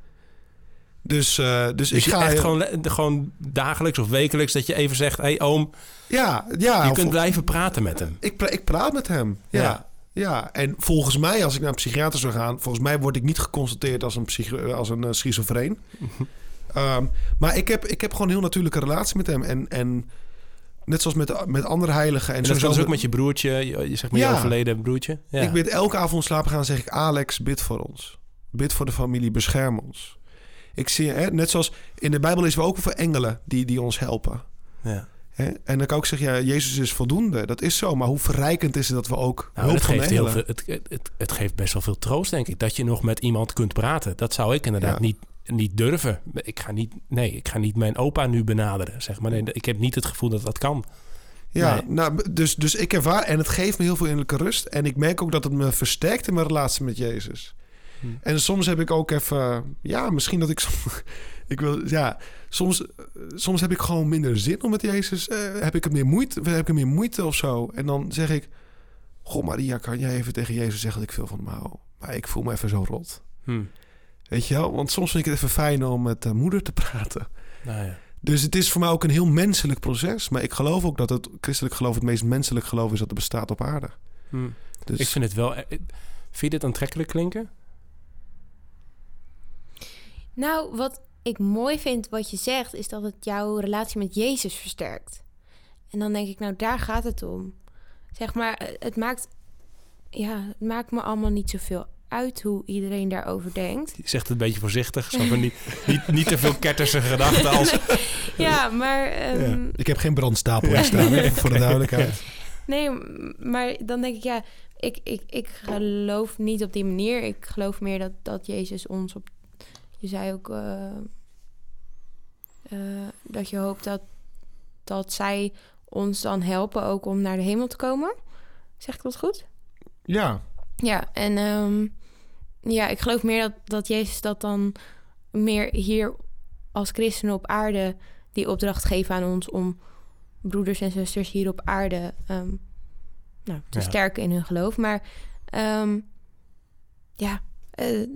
Dus, eh, dus,
Dus
ik ga...
echt gewoon, gewoon dagelijks of wekelijks dat je even zegt... hé hey, oom,
Ja, ja.
je
of-
kunt blijven praten met hem.
ik, ik praat met hem. Ja.
Ja.
ja. en volgens mij, als ik naar een psychiater zou gaan... volgens mij word ik niet geconstateerd als een, psycho- als een eh, schizofreen. Ehm, maar ik heb, ik heb gewoon een heel natuurlijke relatie met hem. En, en net zoals met, met andere heiligen... En,
dat dus ook met je broertje, je, zeg maar je overleden broertje. Ja.
Ik bid elke avond slapen gaan, zeg ik... Alex, bid voor ons. Bid voor de familie, bescherm ons. Ik zie, hè, net zoals in de Bijbel is we ook over engelen die, die ons helpen.
ja.
Hè? En dan kan ik ook zeggen, ja, Jezus is voldoende. Dat is zo. Maar hoe verrijkend is het dat we ook
Nou,
hulp
het,
van
geeft heel veel, het, het, het geeft best wel veel troost, denk ik. Dat je nog met iemand kunt praten. Dat zou ik inderdaad
Ja.
niet, niet durven. Ik ga niet, nee, ik ga niet mijn opa nu benaderen, zeg maar. Nee, ik heb niet het gevoel dat dat kan.
Ja,
Nee.
nou, dus, dus ik ervaar... En het geeft me heel veel innerlijke rust. En ik merk ook dat het me versterkt in mijn relatie met Jezus.
Hm.
En soms heb ik ook even... Ja, misschien dat ik... ik wil, ja, soms, soms heb ik gewoon minder zin om met Jezus... eh, heb ik er meer moeite, heb ik er meer moeite of zo. En dan zeg ik... Goh, Maria, kan jij even tegen Jezus zeggen dat ik veel van hem hou? Maar ik voel me even zo rot.
Hm.
Weet je wel? Want soms vind ik het even fijn om met de moeder te praten.
Nou ja.
Dus het is voor mij ook een heel menselijk proces. Maar ik geloof ook dat het christelijk geloof het meest menselijk geloof is dat er bestaat op aarde.
Hm.
Dus
Ik vind het wel... eh, Vind je dit aantrekkelijk klinken?
Nou, wat ik mooi vind wat je zegt, is dat het jouw relatie met Jezus versterkt. En dan denk ik, nou, daar gaat het om. Zeg maar, eh, het maakt, ja, het maakt me allemaal niet zoveel uit hoe iedereen daarover denkt.
Je zegt het een beetje voorzichtig. Zo van niet, niet, niet te veel ketterse gedachten als...
Ja, maar ehm,
ja. ik heb geen brandstapel in staan, voor de duidelijkheid.
nee, maar dan denk ik, ja, ik, ik, ik geloof niet op die manier. Ik geloof meer dat, dat Jezus ons op. Je zei ook eh, eh, dat je hoopt dat, dat zij ons dan helpen ook om naar de hemel te komen. Zeg ik dat goed?
Ja,
Ja, en ehm, ja, ik geloof meer dat, dat Jezus dat dan meer hier als christenen op aarde die opdracht geven aan ons om broeders en zusters hier op aarde ehm, nou, te
Ja.
sterken in hun geloof. Maar ehm, ja, eh,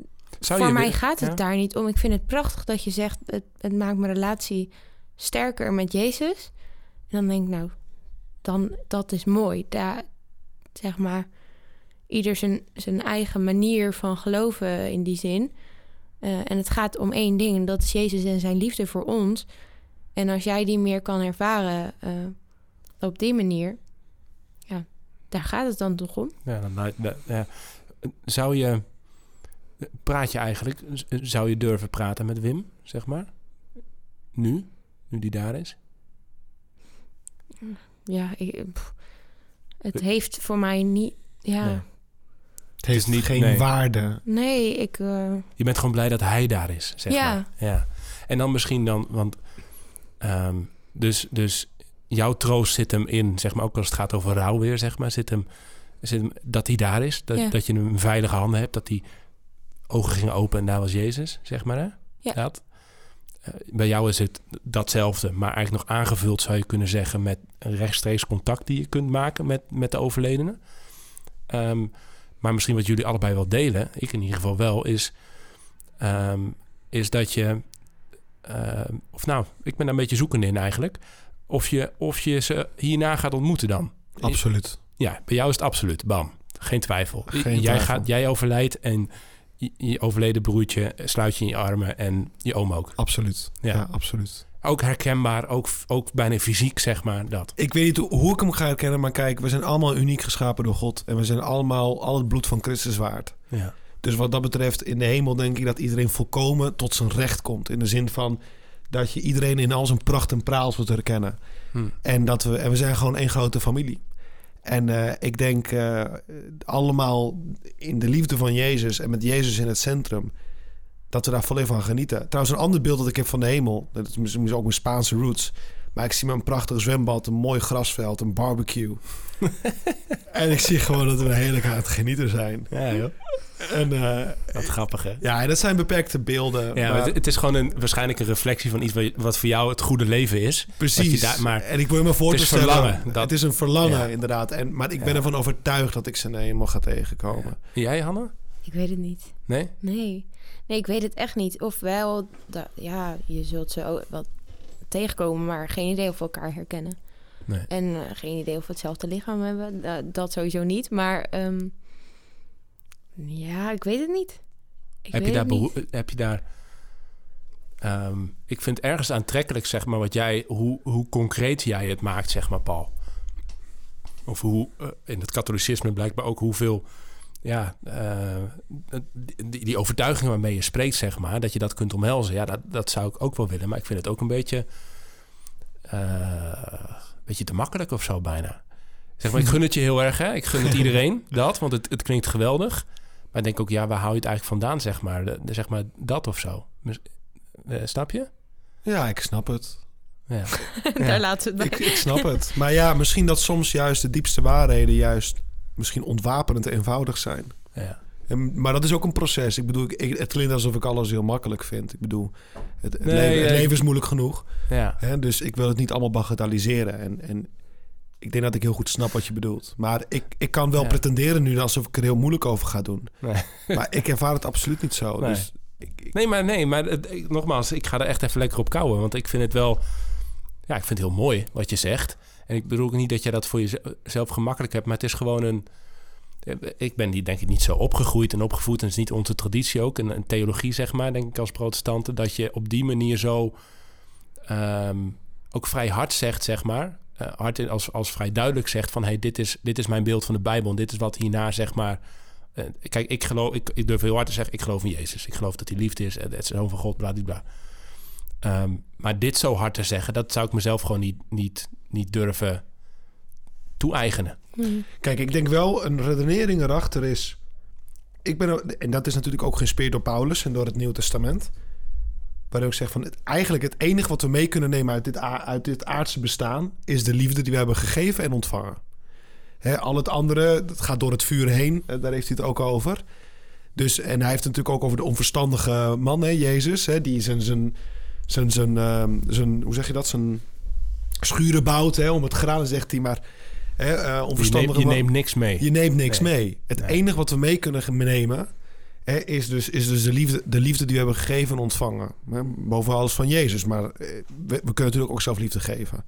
Zou
voor
je
mij gaat het
ja?
daar niet om. Ik vind het prachtig dat je zegt, het, het maakt mijn relatie sterker met Jezus. En dan denk ik, nou, dan, dat is mooi. Daar, zeg maar, ieder zijn, zijn eigen manier van geloven in die zin. Eh, en het gaat om één ding, en dat is Jezus en zijn liefde voor ons. En als jij die meer kan ervaren eh, op die manier, ja, daar gaat het dan toch om.
Ja, dan, nou. Zou je... Praat je eigenlijk... z- Zou je durven praten met Wim, zeg maar? Nu? Nu die daar is?
Ja, ik, pff, het heeft voor mij niet. Ja,
Nee.
nee,
het heeft
niet-
geen
nee.
waarde.
ik. eh,
Je bent gewoon blij dat hij daar is, zeg
Ja.
maar. Ja. En dan misschien dan... Want, ehm, dus, dus jouw troost zit hem in, zeg maar... Ook als het gaat over rouw weer, zeg maar... Zit hem, zit hem dat hij daar is. Dat,
Ja.
dat je hem in veilige handen hebt. Dat die ogen gingen open en daar was Jezus, zeg maar. Hè?
Ja.
Dat. Eh, bij jou is het datzelfde. Maar eigenlijk nog aangevuld, zou je kunnen zeggen... met een rechtstreeks contact die je kunt maken met, met de overledene. Ehm, maar misschien wat jullie allebei wel delen, ik in ieder geval wel, is, ehm, is dat je, ehm, of nou, ik ben daar een beetje zoekende in eigenlijk, of je, of je ze hierna gaat ontmoeten dan.
Absoluut.
Ja, bij jou is het absoluut, bam, geen twijfel.
Geen
jij,
twijfel.
Gaat, jij overlijdt en je, overleden broertje sluit je in je armen en je oom ook.
Absoluut.
Ja.
Ja, absoluut.
Ook herkenbaar, ook, ook bijna fysiek, zeg maar, dat.
Ik weet niet hoe, hoe ik hem ga herkennen, maar kijk, we zijn allemaal uniek geschapen door God. En we zijn allemaal al het bloed van Christus waard.
Ja.
Dus wat dat betreft, in de hemel denk ik dat iedereen volkomen tot zijn recht komt. In de zin van dat je iedereen in al zijn pracht en praal zult herkennen.
Hm.
En, dat we, en we zijn gewoon één grote familie. En eh, ik denk eh, allemaal in de liefde van Jezus en met Jezus in het centrum, dat we daar volledig van genieten. Trouwens, een ander beeld dat ik heb van de hemel, dat is misschien ook mijn Spaanse roots, maar ik zie een prachtig zwembad, een mooi grasveld, een barbecue. en ik zie gewoon dat we er heerlijk aan het genieten zijn.
Ja, joh.
En eh,
Wat grappig, hè?
ja, en dat zijn beperkte beelden.
Ja,
maar-
het, het is gewoon een, waarschijnlijk een reflectie van iets wat, wat voor jou het goede leven is.
Precies.
Je daar- maar
en ik wil me voor
het
te
is
stellen.
verlangen, dat-
Het is een verlangen,
Ja.
inderdaad. En, maar ik ben
Ja.
ervan overtuigd dat ik ze helemaal ga tegenkomen.
jij, Hanne?
Ik weet het niet.
Nee?
Nee. Nee, ik weet het echt niet. Ofwel, ja, je zult ze ook wel tegenkomen, maar geen idee of we elkaar herkennen.
Nee.
En eh, geen idee of we hetzelfde lichaam hebben. Da- dat sowieso niet. Maar ehm, ja, ik weet het niet. Ik
heb, je
weet
daar
het niet.
behoe- heb je daar... ehm, ik vind ergens aantrekkelijk, zeg maar, wat jij, hoe, hoe concreet jij het maakt, zeg maar, Paul. Of hoe, eh, in het katholicisme blijkbaar ook hoeveel... Ja, eh, die, die overtuiging waarmee je spreekt, zeg maar, dat je dat kunt omhelzen. Ja, dat, dat zou ik ook wel willen. Maar ik vind het ook een beetje, eh, een beetje te makkelijk of zo bijna. Zeg maar, ik gun het je heel erg, hè? Ik gun het iedereen, dat, want het, het klinkt geweldig. Maar ik denk ook, ja, waar hou je het eigenlijk vandaan, zeg maar? De, de- zeg maar dat of zo. Mis- eh, snap je?
Ja, ik snap het.
Ja.
Daar laten we het
Ik,
bij.
ik snap het. Maar ja, misschien dat soms juist de diepste waarheden juist misschien ontwapenend eenvoudig zijn.
ja.
En, maar dat is ook een proces. Ik bedoel, ik, het klinkt alsof ik alles heel makkelijk vind. Ik bedoel, het, het,
Nee,
leven, het
nee.
leven is moeilijk genoeg.
ja.
Hè? Dus ik wil het niet allemaal bagatelliseren. En, en ik denk dat ik heel goed snap wat je bedoelt. Maar ik, ik kan wel
Ja.
pretenderen nu alsof ik er heel moeilijk over ga doen.
Nee.
Maar ik ervaar het absoluut niet zo.
Nee.
Dus ik, ik-
Nee, maar nee, maar nogmaals, ik ga er echt even lekker op kouwen. Want ik vind het wel, ja, ik vind het heel mooi wat je zegt. En ik bedoel ook niet dat je dat voor jezelf gemakkelijk hebt, maar het is gewoon een. Ik ben die denk ik niet zo opgegroeid en opgevoed. En het is niet onze traditie ook. Een, theologie, zeg maar, denk ik als protestanten. Dat je op die manier zo ehm, ook vrij hard zegt, zeg maar. eh, in- als, als vrij duidelijk zegt van... hey, dit is, dit is mijn beeld van de Bijbel en dit is wat hierna, zeg maar... eh, kijk, ik geloof, ik, ik durf heel hard te zeggen... ik geloof in Jezus. Ik geloof dat hij liefde is. en Het zoon van God, bla, Ehm, maar dit zo hard te zeggen... dat zou ik mezelf gewoon niet, niet, niet durven toe-eigenen.
Hmm.
Kijk, ik denk wel een redenering erachter is. Ik ben, en dat is natuurlijk ook geïnspireerd door Paulus en door het Nieuwe Testament. Waarin ik zeg van het, eigenlijk het enige wat we mee kunnen nemen uit dit, a- uit dit aardse bestaan. is de liefde die we hebben gegeven en ontvangen. Hè, al het andere, dat gaat door het vuur heen. eh, Daar heeft hij het ook over. Dus, en hij heeft het natuurlijk ook over de onverstandige man, hè, Jezus. Hè, die zijn, zijn, zijn, zijn, ehm, zijn, hoe zeg je dat? Zijn schuren bouwt hè, om het graan, zegt hij. Maar hè, eh,
Je neemt,
onverstandige
je neemt niks mee.
je neemt niks
Nee.
mee. Het
Nee.
enige wat we mee kunnen nemen... Hè, is dus, is dus de, liefde, de liefde die we hebben gegeven en ontvangen. Hè, boven alles van Jezus. Maar eh, we, we kunnen natuurlijk ook zelf liefde geven.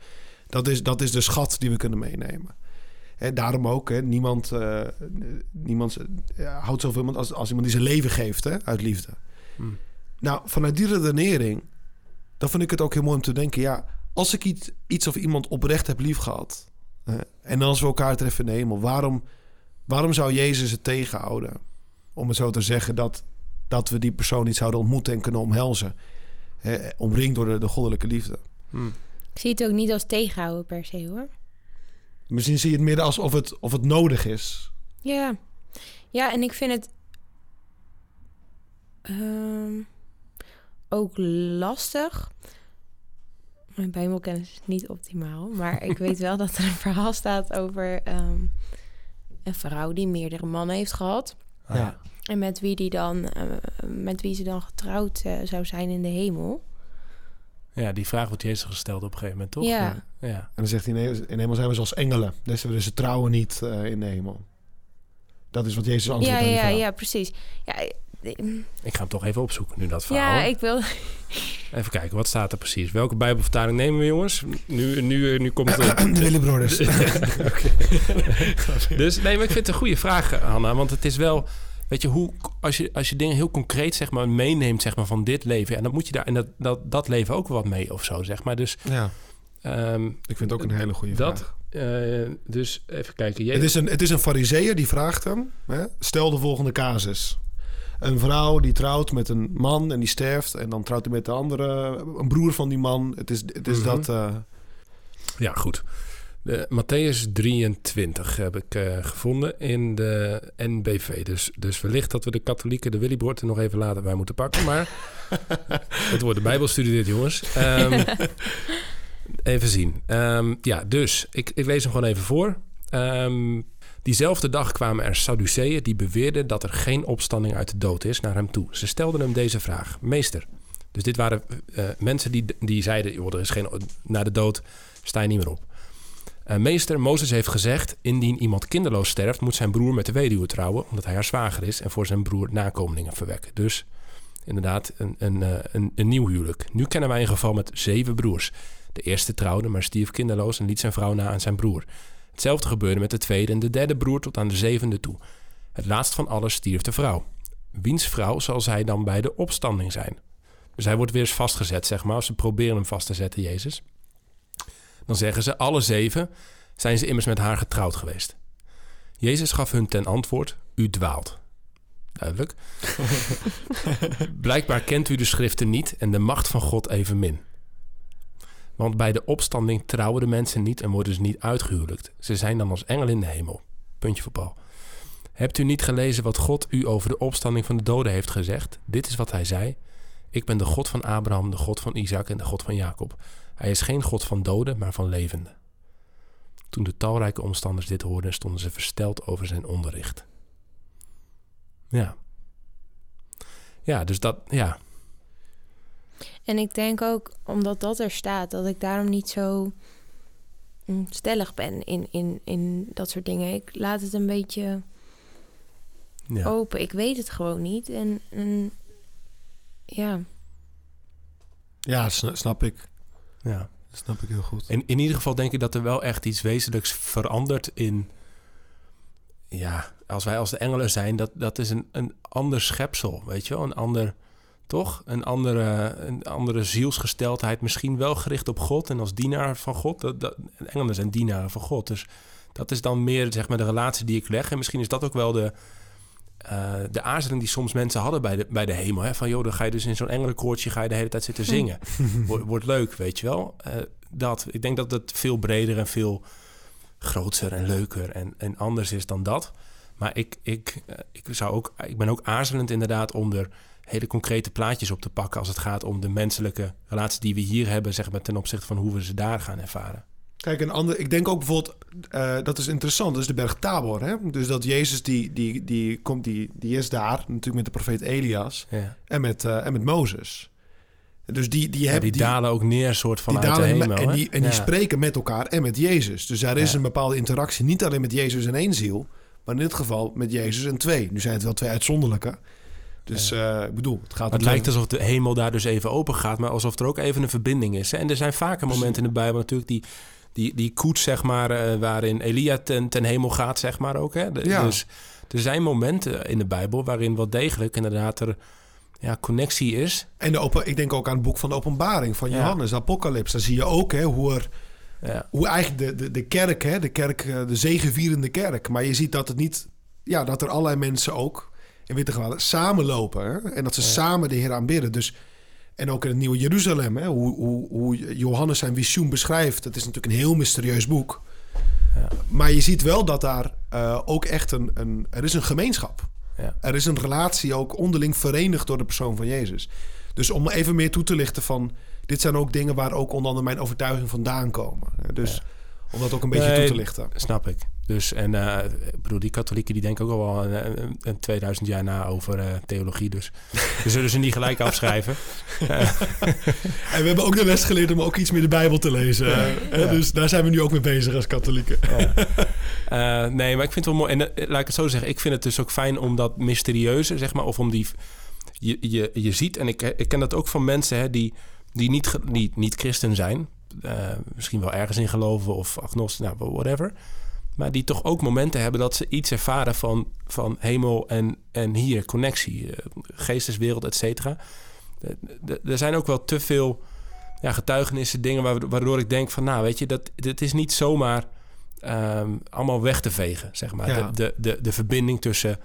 Dat is, dat is de schat die we kunnen meenemen. En daarom ook, hè, niemand, eh, niemand eh, houdt zoveel iemand als, als iemand die zijn leven geeft hè, uit liefde.
Hmm.
Nou, vanuit die redenering, dan vind ik het ook heel mooi om te denken... ja, als ik iets, iets of iemand oprecht heb lief gehad... hè, en als we elkaar treffen in de hemel... waarom, waarom zou Jezus het tegenhouden? Om het zo te zeggen dat, dat we die persoon niet zouden ontmoeten en kunnen omhelzen. Hè, omringd door de, de goddelijke liefde.
Hm.
Ik zie het ook niet als tegenhouden per se hoor.
Misschien zie je het meer alsof het, of het nodig is.
Ja. Ja, en ik vind het ehm, ook lastig. Mijn bijbelkennis is niet optimaal, maar ik weet wel dat er een verhaal staat over ehm, een vrouw die meerdere mannen heeft gehad.
Ja.
En met wie, die dan, eh, met wie ze dan getrouwd eh, zou zijn in de hemel.
Ja, die vraag wordt Jezus gesteld op een gegeven moment, toch?
Ja.
ja.
En dan zegt hij, nee, in de hemel zijn we zoals engelen. Dus we dus trouwen niet eh, in de hemel. Dat is wat Jezus antwoordt
Ja,
aan die
ja, ja, precies. Ja,
Ik ga hem toch even opzoeken nu, dat verhaal.
ja ik wil...
Even kijken, wat staat er precies? Welke bijbelvertaling nemen we, jongens? Nu, nu, nu komt het...
De Willy Brothers.
Dus nee, maar ik vind het een goede vraag, Hanna. Want het is wel, weet je, hoe als je, als je dingen heel concreet zeg maar meeneemt zeg maar van dit leven, en dan moet je daar en dat, dat, dat leven ook wat mee of zo, zeg maar. Dus,
ja,
ehm,
ik vind het ook een hele goede
Dat-
vraag.
eh, dus even kijken.
Het is een, het is een fariseer die vraagt hem... Hè, stel de volgende casus. Een vrouw die trouwt met een man en die sterft. En dan trouwt hij met de andere, een broer van die man. Het is, het is
Mhm.
dat... eh,
Ja, goed. De Matthäus 23 heb ik eh, gevonden in de NBV. Dus, dus wellicht dat we de katholieken de Willybord er nog even later bij moeten pakken. Maar het wordt de Bijbelstudie dit, jongens. Ehm, even zien. Ehm, ja, dus ik, ik lees hem gewoon even voor. Ehm, diezelfde dag kwamen er Sadduceeën die beweerden dat er geen opstanding uit de dood is naar hem toe. Ze stelden hem deze vraag. Meester, dus dit waren eh, mensen die, die zeiden, er is geen, na de dood sta je niet meer op. Eh, meester, Mozes heeft gezegd... indien iemand kinderloos sterft... moet zijn broer met de weduwe trouwen... omdat hij haar zwager is... en voor zijn broer nakomelingen verwekken. Dus inderdaad een, een, eh, een, een nieuw huwelijk. Nu kennen wij een geval met zeven broers. De eerste trouwde, maar stierf kinderloos... en liet zijn vrouw na aan zijn broer. Hetzelfde gebeurde met de tweede en de derde broer... tot aan de zevende toe. Het laatst van alles stierf de vrouw. Wiens vrouw zal zij dan bij de opstanding zijn? Dus hij wordt weer eens vastgezet, zeg maar. Ze proberen hem vast te zetten, Jezus. Dan zeggen ze, alle zeven zijn ze immers met haar getrouwd geweest. Jezus gaf hun ten antwoord, u dwaalt. Duidelijk. Blijkbaar kent u de schriften niet en de macht van God evenmin. Want bij de opstanding trouwen de mensen niet en worden ze niet uitgehuwelijkt. Ze zijn dan als engel in de hemel. Puntje voor Paul. Hebt u niet gelezen wat God u over de opstanding van de doden heeft gezegd? Dit is wat hij zei. Ik ben de God van Abraham, de God van Isaac en de God van Jacob. Hij is geen God van doden, maar van levenden. Toen de talrijke omstanders dit hoorden, stonden ze versteld over zijn onderricht. Ja. Ja, dus dat, ja.
En ik denk ook, omdat dat er staat, dat ik daarom niet zo mm, stellig ben in, in, in dat soort dingen. Ik laat het een beetje
ja.
open. Ik weet het gewoon niet. En, en ja,
ja, sna- snap ik.
ja.
Dat snap ik heel goed.
In, in ieder geval denk ik dat er wel echt iets wezenlijks verandert in... Ja, als wij als de engelen zijn, dat, dat is een, een ander schepsel, weet je wel? Een ander, toch? Een andere, een andere zielsgesteldheid, misschien wel gericht op God en als dienaar van God. Dat, dat, engelen zijn dienaren van God, dus dat is dan meer zeg maar de relatie die ik leg. En misschien is dat ook wel de, eh, de aarzeling die soms mensen hadden bij de, bij de hemel. Hè? Van joh, dan ga je dus in zo'n engelenkoortje ga je de hele tijd zitten zingen. Wordt, wordt leuk, weet je wel. Eh, dat, ik denk dat het veel breder en veel groter en leuker en, en anders is dan dat. Maar ik, ik, eh, ik, zou ook, ik ben ook aarzelend inderdaad om er hele concrete plaatjes op te pakken... als het gaat om de menselijke relatie die we hier hebben... zeg maar, ten opzichte van hoe we ze daar gaan ervaren.
Kijk, een ander, ik denk ook bijvoorbeeld, eh, dat is interessant, dat is de berg Tabor. Hè? Dus dat Jezus, die, die, die, komt, die, die is daar, natuurlijk met de profeet Elias
Ja.
en met, eh, en met Mozes. Dus die, die,
Ja,
hebben
die, dalen ook neer soort van uit de hemel.
en die, en die spreken met elkaar en met Jezus. Dus er is een bepaalde interactie, niet alleen met Jezus en één ziel, maar in dit geval met Jezus en twee. Nu zijn het wel twee uitzonderlijke. Dus eh, ik bedoel, het gaat
Maar het lijkt alsof de hemel daar dus even open gaat, maar alsof er ook even een verbinding is. En er zijn vaker momenten in de Bijbel natuurlijk die, die, die koets, zeg maar, eh, waarin Elia ten, ten hemel gaat, zeg maar ook. Hè. De-
Ja.
Dus er zijn momenten in de Bijbel waarin wel degelijk inderdaad er ja, connectie is.
En de open, ik denk ook aan het boek van de openbaring van. Johannes, Apocalyps. Daar zie je ook hè, hoe, er,
Ja,
hoe eigenlijk de, de, de kerk, hè, de kerk, eh, de zegevierende kerk. Maar je ziet dat het niet, ja, dat er allerlei mensen ook in witte gewaden samenlopen. Hè? En dat ze
Ja.
samen de Heer aanbidden. Dus, en ook in het Nieuwe Jeruzalem, hè, hoe, hoe, hoe Johannes zijn visioen beschrijft. Dat is natuurlijk een heel mysterieus boek.
Ja.
Maar je ziet wel dat daar eh, ook echt een, een... Er is een gemeenschap.
Ja.
Er is een relatie ook onderling verenigd door de persoon van Jezus. Dus om even meer toe te lichten van... Dit zijn ook dingen waar ook onder andere mijn overtuiging vandaan komen. Dus om dat ook een beetje
Nee,
toe te lichten.
snap ik. Dus, en eh, ik bedoel, die katholieken die denken ook al wel een, een, een 2000 jaar na over eh, theologie. Dus we zullen ze niet gelijk afschrijven.
En we hebben ook de les geleerd om ook iets meer de Bijbel te lezen. hè?
Ja.
Dus daar zijn we nu ook mee bezig als katholieken.
Ja. Eh, nee, maar ik vind het wel mooi. En eh, laat ik het zo zeggen. Ik vind het dus ook fijn om dat mysterieuze, zeg maar, of om die. Je, je, je ziet, en ik, ik ken dat ook van mensen hè, die, die niet, niet, niet christen zijn. eh, misschien wel ergens in geloven of agnostisch, nou, whatever. Maar die toch ook momenten hebben dat ze iets ervaren van, van hemel en, en hier, connectie, eh, geesteswereld, et cetera. Eh, Er zijn ook wel te veel ja, getuigenissen, dingen waar- waardoor ik denk van, nou, weet je, dat, dit is niet zomaar ehm, allemaal weg te vegen, zeg maar.
Ja.
De, de, de, de verbinding tussen,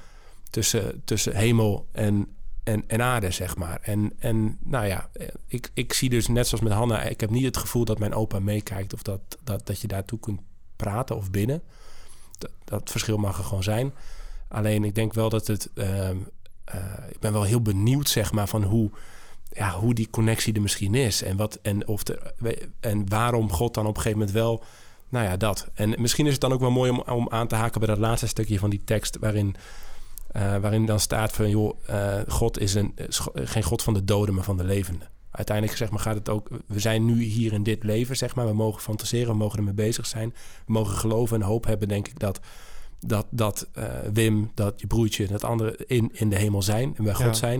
tussen, tussen hemel en, en, en aarde, zeg maar. En, en nou ja, eh, ik, ik zie dus net zoals met Hanna... ik heb niet het gevoel dat mijn opa meekijkt... of dat, dat, dat je daartoe kunt praten of binnen. Dat, dat verschil mag er gewoon zijn. Alleen ik denk wel dat het... ehm, eh, ik ben wel heel benieuwd, zeg maar, van hoe, ja, hoe die connectie er misschien is. En, wat, en, of de, en waarom God dan op een gegeven moment wel... Nou ja, dat. En misschien is het dan ook wel mooi om, om aan te haken bij dat laatste stukje van die tekst... waarin, eh, waarin dan staat van... joh, eh, God is een, geen God van de doden, maar van de levenden. Uiteindelijk zeg maar, gaat het ook... We zijn nu hier in dit leven, zeg maar. We mogen fantaseren, we mogen ermee bezig zijn. We mogen geloven en hoop hebben, denk ik, dat... Dat, dat eh, Wim, dat je broertje, dat andere in, in de hemel zijn en bij God
Ja.
zijn.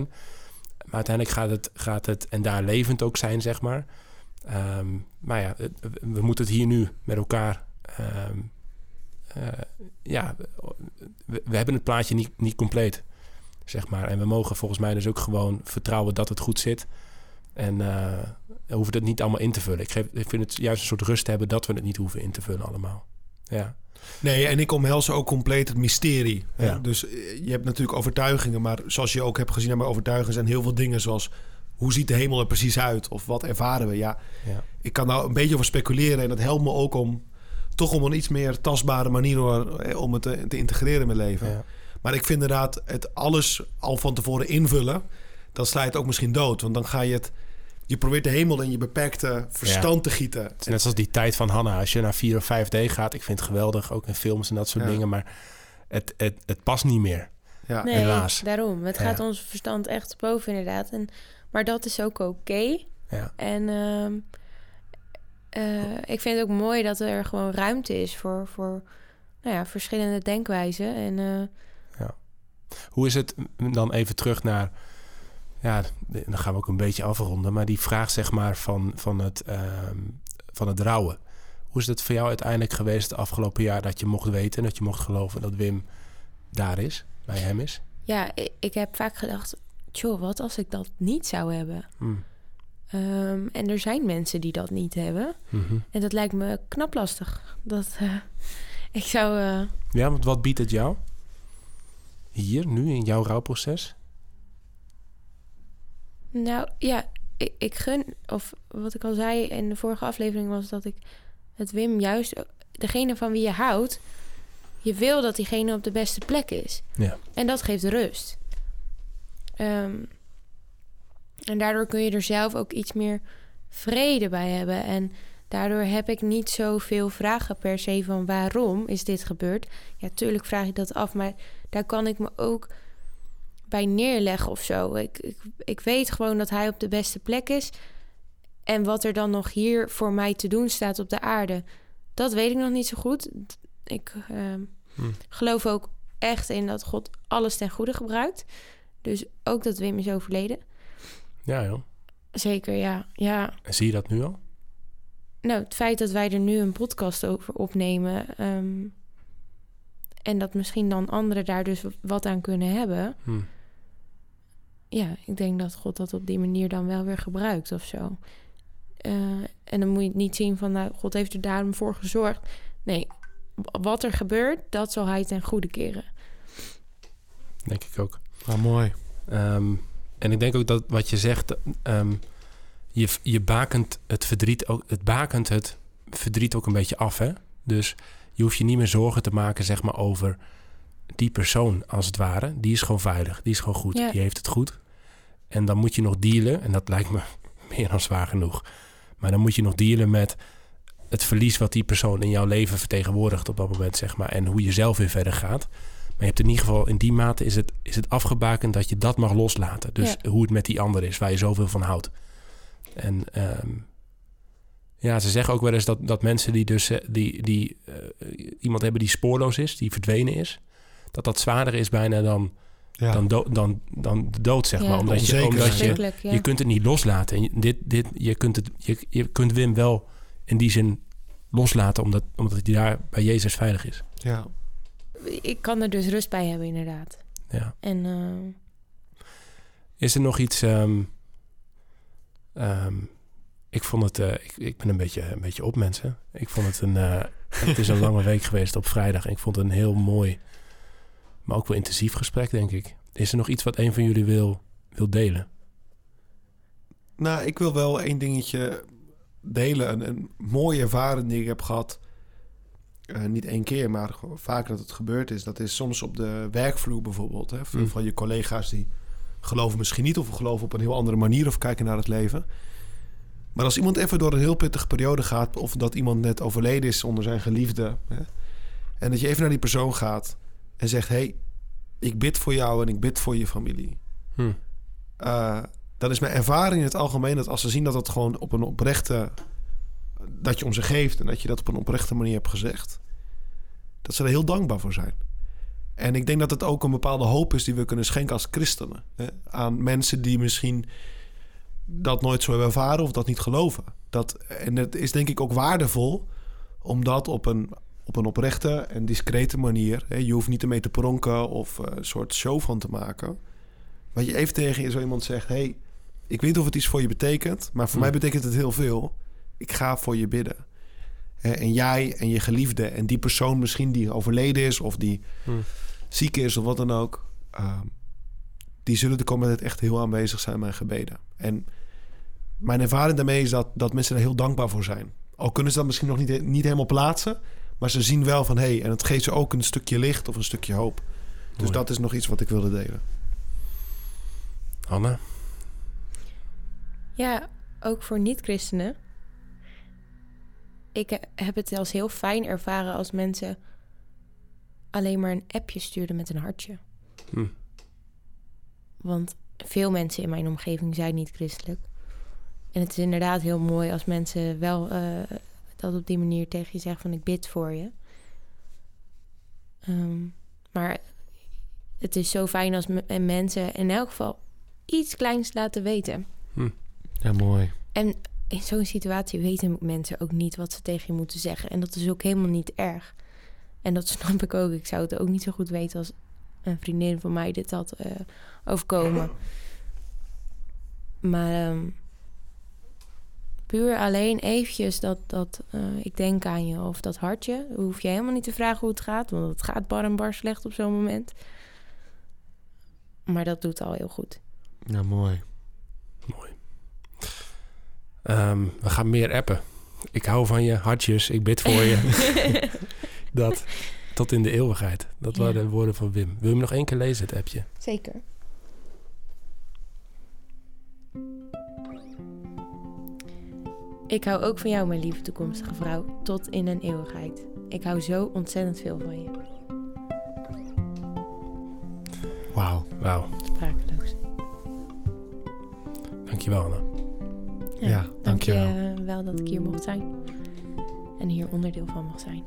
Maar uiteindelijk gaat het, gaat het en daar levend ook zijn, zeg maar. Ehm, maar ja, we moeten het hier nu met elkaar. ehm, eh, ja, we, we hebben het plaatje niet, niet compleet, zeg maar. En we mogen volgens mij dus ook gewoon vertrouwen dat het goed zit. En eh, we hoeven het niet allemaal in te vullen. Ik, geef, ik vind het juist een soort rust hebben dat we het niet hoeven in te vullen allemaal. Ja,
Nee, en ik omhels ook compleet het mysterie.
Ja.
Dus eh, je hebt natuurlijk overtuigingen, maar zoals je ook hebt gezien aan mijn overtuigingen zijn heel veel dingen zoals hoe ziet de hemel er precies uit of wat ervaren we? Ja,
ja.
ik kan daar een beetje over speculeren en dat helpt me ook om toch om een iets meer tastbare manier eh, om het te, te integreren in mijn leven.
ja.
Maar ik vind inderdaad het alles al van tevoren invullen, je het ook misschien dood, want dan ga je het je probeert de hemel in je beperkte verstand te gieten.
Het is net zoals die tijd van Hanna. Als je naar 4 of 5D gaat, ik vind het geweldig, ook in films en dat soort
Ja.
dingen. Maar het, het, het past niet meer.
Ja.
Nee,
helaas.
daarom. Het
Ja.
gaat ons verstand echt boven inderdaad. En, maar dat is ook oké.
Ja.
En ehm, eh, ik vind het ook mooi dat er gewoon ruimte is voor, voor nou ja, verschillende denkwijzen. En eh,
Hoe is het dan even terug naar... Ja, dan gaan we ook een beetje afronden. Maar die vraag zeg maar van, van, het, ehm, van het rouwen. Hoe is het voor jou uiteindelijk geweest het afgelopen jaar... dat je mocht weten, dat je mocht geloven dat Wim daar is, bij hem is?
ja, ik, heb vaak gedacht, joh, wat als ik dat niet zou hebben?
Hm.
Ehm, en er zijn mensen die dat niet hebben.
Mhm.
En dat lijkt me knap lastig. Dat, eh, ik zou... eh,
Ja, want wat biedt het jou? Hier, nu, in jouw rouwproces?
Nou ja, ik, ik gun, of wat ik al zei in de vorige aflevering was dat ik het Wim juist, degene van wie je houdt, je wil dat diegene op de beste plek is.
Ja.
En dat geeft rust. Ehm, en daardoor kun je er zelf ook iets meer vrede bij hebben. En daardoor heb ik niet zoveel vragen per se van waarom is dit gebeurd. Ja, tuurlijk vraag ik dat af, maar daar kan ik me ook bij neerleggen of zo. Ik, ik, ik weet gewoon dat hij op de beste plek is. En wat er dan nog hier voor mij te doen staat op de aarde, dat weet ik nog niet zo goed. Ik ehm,
Hm.
geloof ook echt in dat God alles ten goede gebruikt. Dus ook dat Wim is overleden.
Ja, joh.
Zeker, ja. ja.
En zie je dat nu al?
Nou, het feit dat wij er nu een podcast over opnemen... ehm, en dat misschien dan anderen daar dus wat aan kunnen hebben...
Hm.
Ja, ik denk dat God dat op die manier dan wel weer gebruikt of zo. Eh, en dan moet je het niet zien van, nou, God heeft er daarom voor gezorgd. Nee, wat er gebeurt, dat zal hij ten goede keren.
Denk ik ook.
Ah, mooi.
Ehm, en ik denk ook dat wat je zegt, ehm, je, je bakent het verdriet ook, het bakent het verdriet ook een beetje af, hè? Dus je hoeft je niet meer zorgen te maken, zeg maar, over die persoon als het ware. Die is gewoon veilig, die is gewoon goed,
Ja.
die heeft het goed. En dan moet je nog dealen, en dat lijkt me meer dan zwaar genoeg. Maar dan moet je nog dealen met het verlies wat die persoon in jouw leven vertegenwoordigt op dat moment, zeg maar. En hoe je zelf weer verder gaat. Maar je hebt in ieder geval in die mate is het, is het afgebakend dat je dat mag loslaten. Dus hoe het met die ander is, waar je zoveel van houdt. En ehm, ja, ze zeggen ook wel eens dat, dat mensen die dus eh, die, die, eh, iemand hebben die spoorloos is, die verdwenen is, dat dat zwaarder is bijna dan,
Ja.
dan, do- dan, dan de dood, zeg
Ja.
maar. Omdat, je, omdat je, je kunt het niet loslaten. Dit, dit, je, kunt het, je, je kunt Wim wel in die zin loslaten, omdat, omdat hij daar bij Jezus veilig is.
ja.
Ik kan er dus rust bij hebben, inderdaad.
Ja.
En eh,
Is er nog iets... ehm, ehm, ik vond het... eh, ik, ik ben een beetje, een beetje op, mensen. Ik vond het een... eh, het is een lange week geweest op vrijdag. En ik vond het een heel mooi maar ook wel intensief gesprek, denk ik. Is er nog iets wat een van jullie wil, wil delen?
Nou, ik wil wel één dingetje delen. Een, een mooie ervaring die ik heb gehad. Eh, niet één keer, maar vaker dat het gebeurd is. Dat is soms op de werkvloer bijvoorbeeld. Hè. Veel
Mm.
van je collega's die geloven misschien niet... of geloven op een heel andere manier of kijken naar het leven. Maar als iemand even door een heel pittige periode gaat... of dat iemand net overleden is onder zijn geliefde... Hè, en dat je even naar die persoon gaat en zegt... hey, ik bid voor jou en ik bid voor je familie.
Hm.
Uh, dan is mijn ervaring in het algemeen dat als ze zien dat het gewoon op een oprechte. dat je om ze geeft en dat je dat op een oprechte manier hebt gezegd, dat ze er heel dankbaar voor zijn. En ik denk dat het ook een bepaalde hoop is die we kunnen schenken als christenen. Hè? Aan mensen die misschien dat nooit zo hebben ervaren of dat niet geloven. Dat, en het is denk ik ook waardevol om dat op een, op een oprechte en discrete manier. Hè? Je hoeft niet ermee te pronken of uh, een soort show van te maken. Maar je even tegen zo iemand zegt: hey, ik weet niet of het iets voor je betekent, maar voor
Hm.
mij betekent het heel veel. Ik ga voor je bidden. Hè, En jij en je geliefde en die persoon misschien die overleden is of die
Hm.
ziek is of wat dan ook, ehm, die zullen de komende tijd echt heel aanwezig zijn mijn gebeden. En mijn ervaring daarmee is dat, dat mensen er heel dankbaar voor zijn. Al kunnen ze dat misschien nog niet, niet helemaal plaatsen, maar ze zien wel van hé, hey, en het geeft ze ook een stukje licht of een stukje hoop. Dus
Mooi.
dat is nog iets wat ik wilde delen.
Anne?
Ja, ook voor niet-christenen. Ik he- heb het als heel fijn ervaren als mensen alleen maar een appje stuurden met een hartje.
Hm.
Want veel mensen in mijn omgeving zijn niet christelijk. En het is inderdaad heel mooi als mensen wel eh, dat op die manier tegen je zeggen van ik bid voor je. Ehm, maar het is zo fijn als me- en mensen in elk geval iets kleins laten weten.
Ja, mooi.
En in zo'n situatie weten mensen ook niet wat ze tegen je moeten zeggen. En dat is ook helemaal niet erg. En dat snap ik ook. Ik zou het ook niet zo goed weten als een vriendin van mij dit had eh, overkomen. Maar ehm, puur alleen eventjes dat, dat eh, ik denk aan je of dat hartje. Dan hoef je helemaal niet te vragen hoe het gaat. Want het gaat bar en bar slecht op zo'n moment. Maar dat doet al heel goed.
Ja, mooi.
Mooi. Ehm, we gaan meer appen. Ik hou van je, hartjes, ik bid voor je. dat, tot in de eeuwigheid. Dat
Ja.
waren de woorden van Wim. Wil je hem nog één keer lezen, het appje?
Zeker. Ik hou ook van jou, mijn lieve toekomstige vrouw, tot in een eeuwigheid. Ik hou zo ontzettend veel van je.
Wauw.
Wauw,
Sprakeloos.
dankjewel Anne.
Ja,
Dank
dankjewel.
je wel dat ik hier mocht zijn. En hier onderdeel van mag zijn.